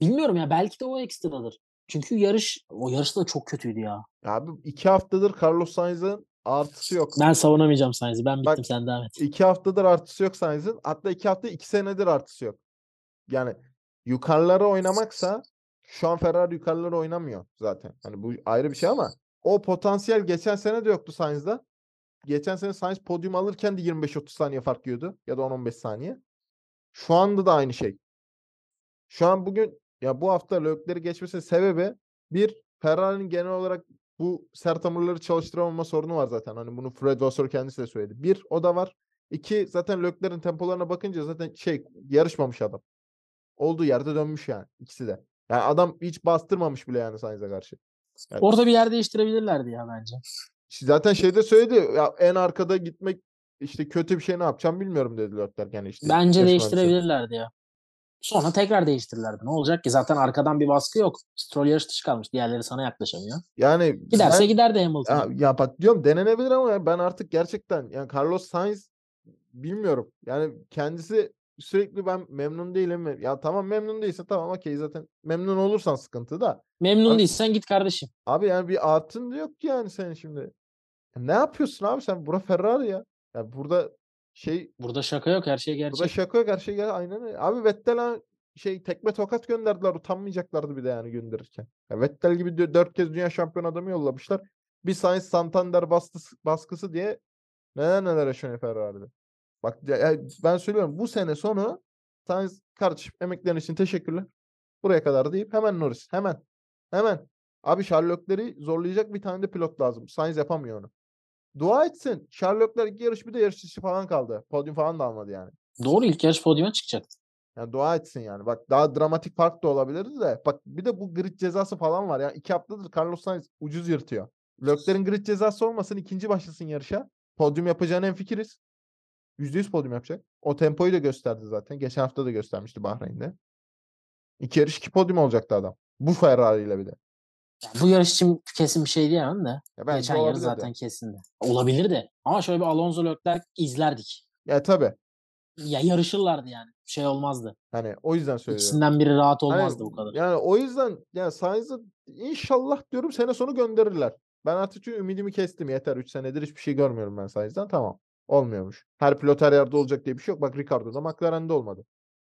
B: Bilmiyorum ya belki de o ekstradır. Çünkü yarış o yarış da çok kötüydü ya.
A: Abi iki haftadır Carlos Sainz'ın artısı yok.
B: Ben savunamayacağım Sainz'i. Ben
A: Bak
B: bittim sen devam et.
A: iki haftadır artısı yok Sainz'ın. Hatta iki hafta iki senedir artısı yok. Yani yukarılara oynamaksa şu an Ferrari yukarılara oynamıyor zaten. Hani bu ayrı bir şey ama o potansiyel geçen sene de yoktu Sainz'da. Geçen sene Sainz podyum alırken de 25-30 saniye fark yiyordu ya da 10-15 saniye. Şu anda da aynı şey. Şu an bugün ya bu hafta Leclerc'i geçmesinin sebebi bir Ferrari'nin genel olarak bu sert hamurları çalıştıramama sorunu var zaten. Hani bunu Fred Vasseur kendisi de söyledi. Bir o da var. İki zaten Leclerc'in tempolarına bakınca zaten şey yarışmamış adam. Olduğu yerde dönmüş yani ikisi de. Yani adam hiç bastırmamış bile yani Sainz'e karşı. Yani
B: Orada bir yer değiştirebilirlerdi ya bence.
A: zaten şeyde söyledi ya en arkada gitmek işte kötü bir şey ne yapacağım bilmiyorum dedi Leclerc yani işte
B: Bence
A: mühendisi.
B: değiştirebilirlerdi ya. Sonra tekrar değiştirirlerdi. Ne olacak ki? Zaten arkadan bir baskı yok. Stroll yarış dışı kalmış. Diğerleri sana yaklaşamıyor.
A: Yani
B: Giderse
A: ben
B: giderdi Hamilton.
A: ya, ya bak diyorum denenebilir ama ben artık gerçekten yani Carlos Sainz bilmiyorum. Yani kendisi sürekli ben memnun değilim. Ya tamam memnun değilse tamam okey zaten memnun olursan sıkıntı da.
B: Memnun
A: Abi,
B: değilsen git kardeşim.
A: abi yani bir artın da yok ki yani senin şimdi. Ya ne yapıyorsun abi sen? Bura Ferrari ya. Ya burada şey
B: Burada şaka yok. Her şey
A: burada
B: gerçek.
A: şaka yok her şey gel aynen öyle. Abi Vettel ha- şey tekme tokat gönderdiler utanmayacaklardı bir de yani gönderirken. Ya Vettel gibi dö- dört kez dünya şampiyon adamı yollamışlar. Bir Sainz Santander baskısı, baskısı diye neler neler yaşanıyor Ferrari'de. Bak ben söylüyorum bu sene sonu Sainz kardeşim emeklerin için teşekkürler. Buraya kadar deyip hemen Norris hemen hemen. Abi Sherlock'ları zorlayacak bir tane de pilot lazım. Sainz yapamıyor onu. Dua etsin. Sherlock'lar iki yarış bir de yarış dışı falan kaldı. Podyum falan da almadı yani.
B: Doğru ilk yarış podyuma çıkacaktı.
A: Yani dua etsin yani. Bak daha dramatik fark da olabilirdi de. Bak bir de bu grid cezası falan var. Yani iki haftadır Carlos Sainz ucuz yırtıyor. Leclerc'in grid cezası olmasın ikinci başlasın yarışa. Podyum yapacağına en fikiriz. %100 podyum yapacak. O tempoyu da gösterdi zaten. Geçen hafta da göstermişti Bahreyn'de. İki yarış iki podyum olacaktı adam. Bu Ferrari ile bir de.
B: Yani bu yarış için kesin bir şey diyemem de.
A: Ya bence
B: Geçen
A: olabilirdi.
B: zaten kesindi. Olabilir de. Ama şöyle bir Alonso Leclerc izlerdik.
A: Ya tabii.
B: Ya yarışırlardı yani. Şey olmazdı.
A: Hani o yüzden söylüyorum.
B: İkisinden biri rahat
A: Hani
B: olmazdı bu kadar.
A: yani o yüzden yani Sainz'ı inşallah diyorum sene sonu gönderirler. Ben artık çünkü ümidimi kestim. Yeter 3 senedir hiçbir şey görmüyorum ben Sainz'den. Tamam. Olmuyormuş. Her pilot her yerde olacak diye bir şey yok. Bak Ricardo'da McLaren'de olmadı.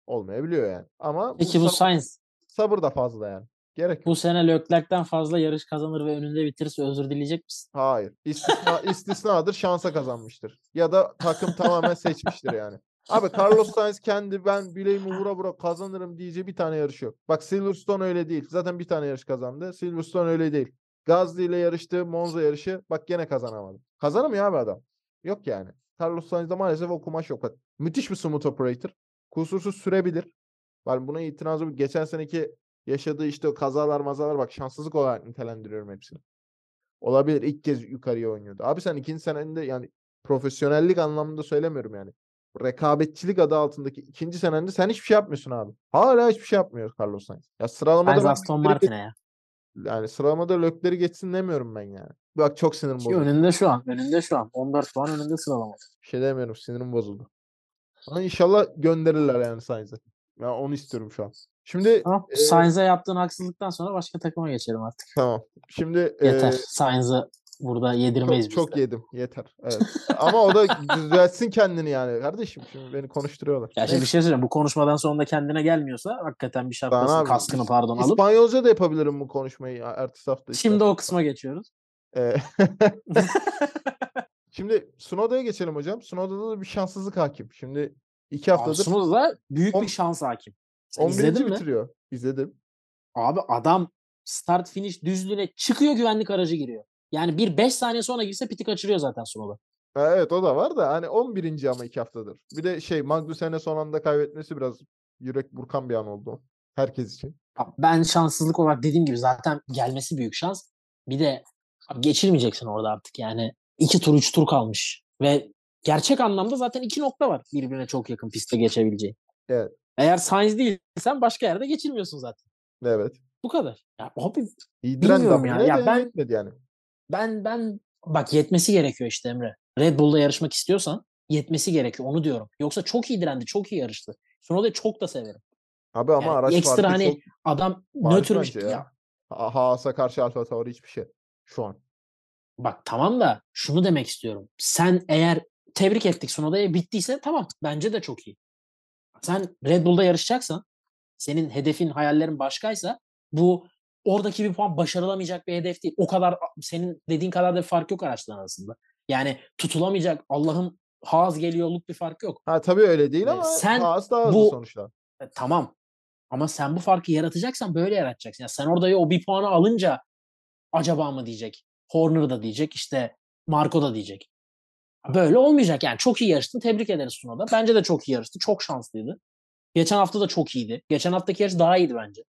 A: Olmayabiliyor yani. Ama
B: Peki bu
A: sab-
B: Sainz
A: sabır da fazla yani. Gerek
B: bu sene Leclerc'ten fazla yarış kazanır ve önünde bitirirse özür dileyecek misin?
A: Hayır. İstisna, istisnadır şansa kazanmıştır. Ya da takım tamamen seçmiştir yani. Abi Carlos Sainz kendi ben bileğimi vura vura kazanırım diyeceği bir tane yarış yok. Bak Silverstone öyle değil. Zaten bir tane yarış kazandı. Silverstone öyle değil. Gazli ile yarıştı. Monza yarışı. Bak gene kazanamadı. Kazanamıyor abi adam. Yok yani. Carlos Sainz'de maalesef o kumaş yok. Müthiş bir smooth operator. Kusursuz sürebilir. Ben buna itirazım geçen seneki yaşadığı işte o kazalar mazalar bak şanssızlık olarak nitelendiriyorum hepsini. Olabilir. İlk kez yukarıya oynuyordu. Abi sen ikinci senende yani profesyonellik anlamında söylemiyorum yani. Rekabetçilik adı altındaki ikinci senende sen hiçbir şey yapmıyorsun abi. Hala hiçbir şey yapmıyor Carlos Sainz. Ya sıralamada
B: Sainz Aston Martin'e ya.
A: yani sıralamada Lökler'i geçsin demiyorum ben yani. Bak çok sinirim bozuldu.
B: önünde şu an. Önünde şu an. 14 puan önünde sıralamada.
A: Bir şey demiyorum. Sinirim bozuldu. Ama inşallah gönderirler yani Sainz'i. Ben onu istiyorum şu an. Şimdi
B: Tamam.
A: e,
B: Sainz'e yaptığın haksızlıktan sonra başka takıma geçelim artık.
A: tamam. Şimdi
B: Yeter.
A: e,
B: Sainz'ı burada yedirmeyiz
A: çok,
B: biz
A: çok
B: de.
A: yedim. Yeter. Evet. Ama o da düzeltsin kendini yani. Kardeşim şimdi beni konuşturuyorlar.
B: Ya şimdi bir şey söyleyeceğim. Bu konuşmadan sonra da kendine gelmiyorsa hakikaten bir şapkasını, kaskını pardon alıp
A: İspanyolca da yapabilirim bu konuşmayı ertesi hafta.
B: şimdi o kısma geçiyoruz.
A: Şimdi Sunoda'ya geçelim hocam. Sunoda'da da bir şanssızlık hakim. Şimdi iki haftadır
B: da büyük
A: On-
B: bir şans hakim. Sen
A: 11.
B: izledin mi?
A: bitiriyor. İzledim.
B: Abi adam start finish düzlüğüne çıkıyor güvenlik aracı giriyor. Yani bir 5 saniye sonra girse piti kaçırıyor zaten Sunoda.
A: Ha, Evet o da var da hani 11. ama iki haftadır. Bir de şey Magnussen'e son anda kaybetmesi biraz yürek burkan bir an oldu. Herkes için.
B: Ben şanssızlık olarak dediğim gibi zaten gelmesi büyük şans. Bir de abi geçirmeyeceksin orada artık yani. 2 tur 3 tur kalmış. Ve gerçek anlamda zaten iki nokta var birbirine çok yakın pistte geçebileceğin.
A: Evet.
B: Eğer Sainz değilsen başka yerde geçirmiyorsun zaten.
A: Evet.
B: Bu kadar. Ya abi
A: İyi direndi
B: Bilmiyorum ya. Ya ben-
A: yetmedi yani.
B: ben ben bak yetmesi gerekiyor işte Emre. Red Bull'da yarışmak istiyorsan yetmesi gerekiyor onu diyorum. Yoksa çok iyi direndi, çok iyi yarıştı. Sonoda'yı çok da severim.
A: Abi ama
B: Yani
A: araç
B: ekstra
A: farkı
B: hani
A: çok
B: Adam nötrmüş.
A: bence
B: Ya.
A: ya. Ha- Haas'a karşı Alfa Tauri hiçbir şey. Şu an.
B: bak tamam da şunu demek istiyorum. Sen eğer tebrik ettik Sonoda'ya bittiyse tamam bence de çok iyi. Sen Red Bull'da yarışacaksan senin hedefin, hayallerin başkaysa bu oradaki bir puan başarılamayacak bir hedef değil. O kadar senin dediğin kadar da bir fark yok araçların arasında. Yani tutulamayacak Allah'ın Haas geliyorluk bir fark yok.
A: Ha tabii öyle değil
B: Ee,
A: ama
B: sen
A: Haas daha hızlı
B: bu-
A: sonuçta.
B: E, tamam. Ama sen bu farkı yaratacaksan böyle yaratacaksın. Yani sen orada ya o bir puanı alınca acaba mı diyecek. Horner da diyecek. işte Marco da diyecek. Böyle olmayacak yani. Çok iyi yarıştın. Tebrik ederiz Suna'da. Bence de çok iyi yarıştı. Çok şanslıydı. Geçen hafta da çok iyiydi. Geçen haftaki yarış daha iyiydi bence.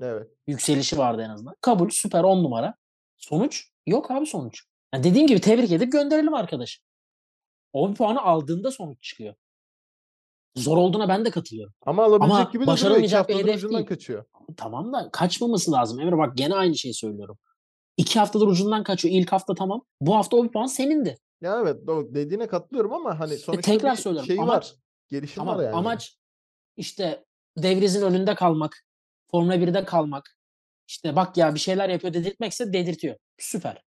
A: Evet.
B: Yükselişi vardı en azından. Kabul. Süper 10 numara. Sonuç? Yok abi sonuç. Yani dediğim gibi tebrik edip gönderelim arkadaş. O bir puanı aldığında sonuç çıkıyor. Zor olduğuna ben de katılıyorum.
A: Ama alabilecek
B: Ama
A: gibi de
B: başaramayacak bir hedef değil.
A: kaçıyor.
B: Tamam da kaçmaması lazım. Emre bak gene aynı şeyi söylüyorum. İki haftadır ucundan kaçıyor. İlk hafta tamam. Bu hafta o bir puan senindi.
A: Ya evet dediğine katılıyorum ama hani sonuçta
B: tekrar
A: bir
B: söylüyorum,
A: şey
B: amaç-
A: var. Gelişim
B: Tamam
A: var yani.
B: amaç işte devrizin önünde kalmak. Formula 1'de kalmak. İşte bak ya bir şeyler yapıyor dedirtmekse dedirtiyor. Süper.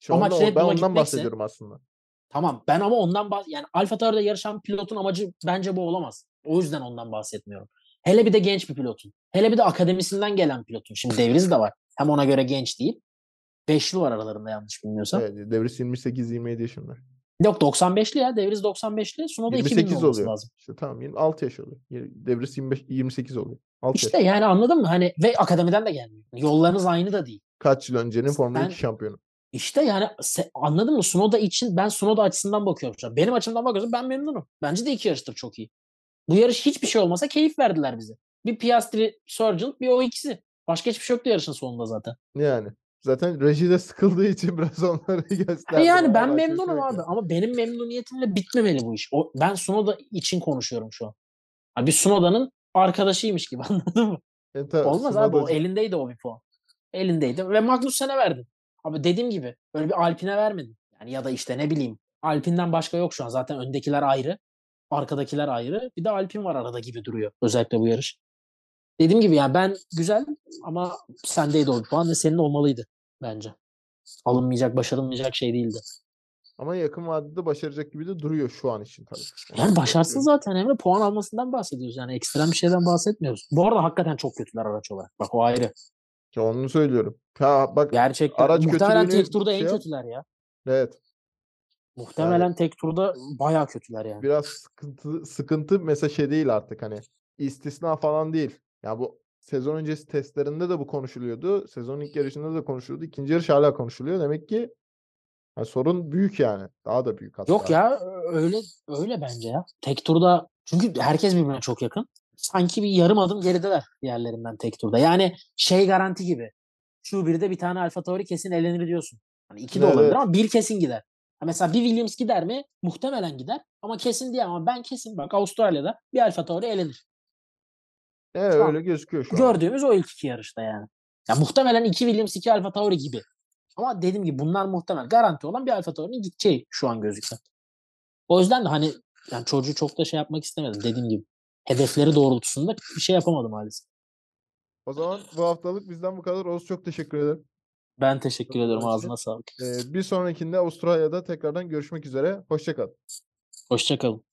A: Şu
B: amaç
A: anda ben ondan
B: gitmekse-
A: bahsediyorum aslında.
B: Tamam ben ama ondan bah yani Alfa Tauri'de yarışan pilotun amacı bence bu olamaz. O yüzden ondan bahsetmiyorum. Hele bir de genç bir pilotun. Hele bir de akademisinden gelen pilotun. Şimdi devriz de var. Hem ona göre genç değil. 5 yıl var aralarında yanlış bilmiyorsam.
A: Evet, devris 28-27 yaşında.
B: Yok 95'li ya. Devriz 95'li. Sunoda 2000
A: 28
B: olması
A: oluyor.
B: lazım.
A: İşte tamam 26 yaş oluyor. Devris 25 28 oluyor. 6 yaş.
B: İşte yani anladın mı? Hani ve akademiden de gelmiyor. Yollarınız aynı da değil.
A: Kaç yıl öncenin Formula
B: Sen-
A: 2 şampiyonu.
B: İşte yani anladın mı? Sunoda için ben Sunoda açısından bakıyorum. şu an. Benim açımdan bakıyorsam ben memnunum. Bence de iki yarıştır çok iyi. Bu yarış hiçbir şey olmasa keyif verdiler bize. Bir Piastri, Sargent, bir o ikisi. Başka hiçbir şey yoktu yarışın sonunda zaten.
A: Yani. Zaten rejide sıkıldığı için biraz onları gösterdi.
B: Yani ben
A: şey
B: memnunum abi ama benim memnuniyetimle bitmemeli bu iş. O, ben Sunoda için konuşuyorum şu an. Abi bir Sunoda'nın arkadaşıymış gibi anladın mı?
A: E, tabii,
B: Olmaz abi o elindeydi o bir puan. Elindeydi ve Magnussen'e verdin. Abi dediğim gibi böyle bir Alpine vermedin. Yani ya da işte ne bileyim Alpine'den başka yok şu an. Zaten öndekiler ayrı. Arkadakiler ayrı. Bir de Alpine var arada gibi duruyor. Özellikle bu yarış. Dediğim gibi yani ben güzel ama sendeydi o puan ve senin olmalıydı bence. Alınmayacak, başarılmayacak şey değildi.
A: Ama yakın vadede başaracak gibi de duruyor şu an için tabii.
B: Yani başarsın zaten Emre. Puan almasından bahsediyoruz. Yani ekstrem bir şeyden bahsetmiyoruz. Bu arada hakikaten çok kötüler araç olarak. Bak o ayrı.
A: Ya onu söylüyorum. Ha bak
B: Gerçekten.
A: Araç
B: muhtemelen tek turda en
A: şey yap-
B: kötüler ya.
A: evet
B: Muhtemelen tek turda bayağı kötüler yani.
A: biraz sıkıntı sıkıntı mesela şey değil artık hani istisna falan değil. Ya bu sezon öncesi testlerinde de bu konuşuluyordu. Sezon ilk yarışında da konuşuluyordu. İkinci yarış hala konuşuluyor. Demek ki yani sorun büyük yani. Daha da büyük hatta.
B: Yok ya öyle öyle bence ya. Tek turda çünkü herkes birbirine çok yakın. Sanki bir yarım adım gerideler diğerlerinden tek turda. Yani şey garanti gibi. Q1'de bir tane Alfa Tauri kesin elenir diyorsun. Hani 2 de
A: Evet,
B: olabilir ama bir kesin gider. Ha mesela bir Williams gider mi? Muhtemelen gider. Ama kesin diyemem. Ama ben kesin bak Avustralya'da bir Alfa Tauri elenir.
A: Evet
B: Şu an
A: öyle gözüküyor şu an.
B: Gördüğümüz o ilk iki yarışta yani. Ya muhtemelen iki Williams, iki Alfa Tauri gibi. Ama dediğim gibi bunlar muhtemel. Garanti olan bir Alfa Tauri'nin gideceği şu an gözüküyor. O yüzden de hani yani çocuğu çok da şey yapmak istemedim dediğim gibi. Hedefleri doğrultusunda bir şey yapamadım maalesef.
A: O zaman bu haftalık bizden bu kadar. Oğuz çok teşekkür ederim.
B: Ben teşekkür ederim. Ağzına sağlık.
A: Ee, bir sonrakinde Avustralya'da tekrardan görüşmek üzere. Hoşça kal.
B: Hoşçakalın.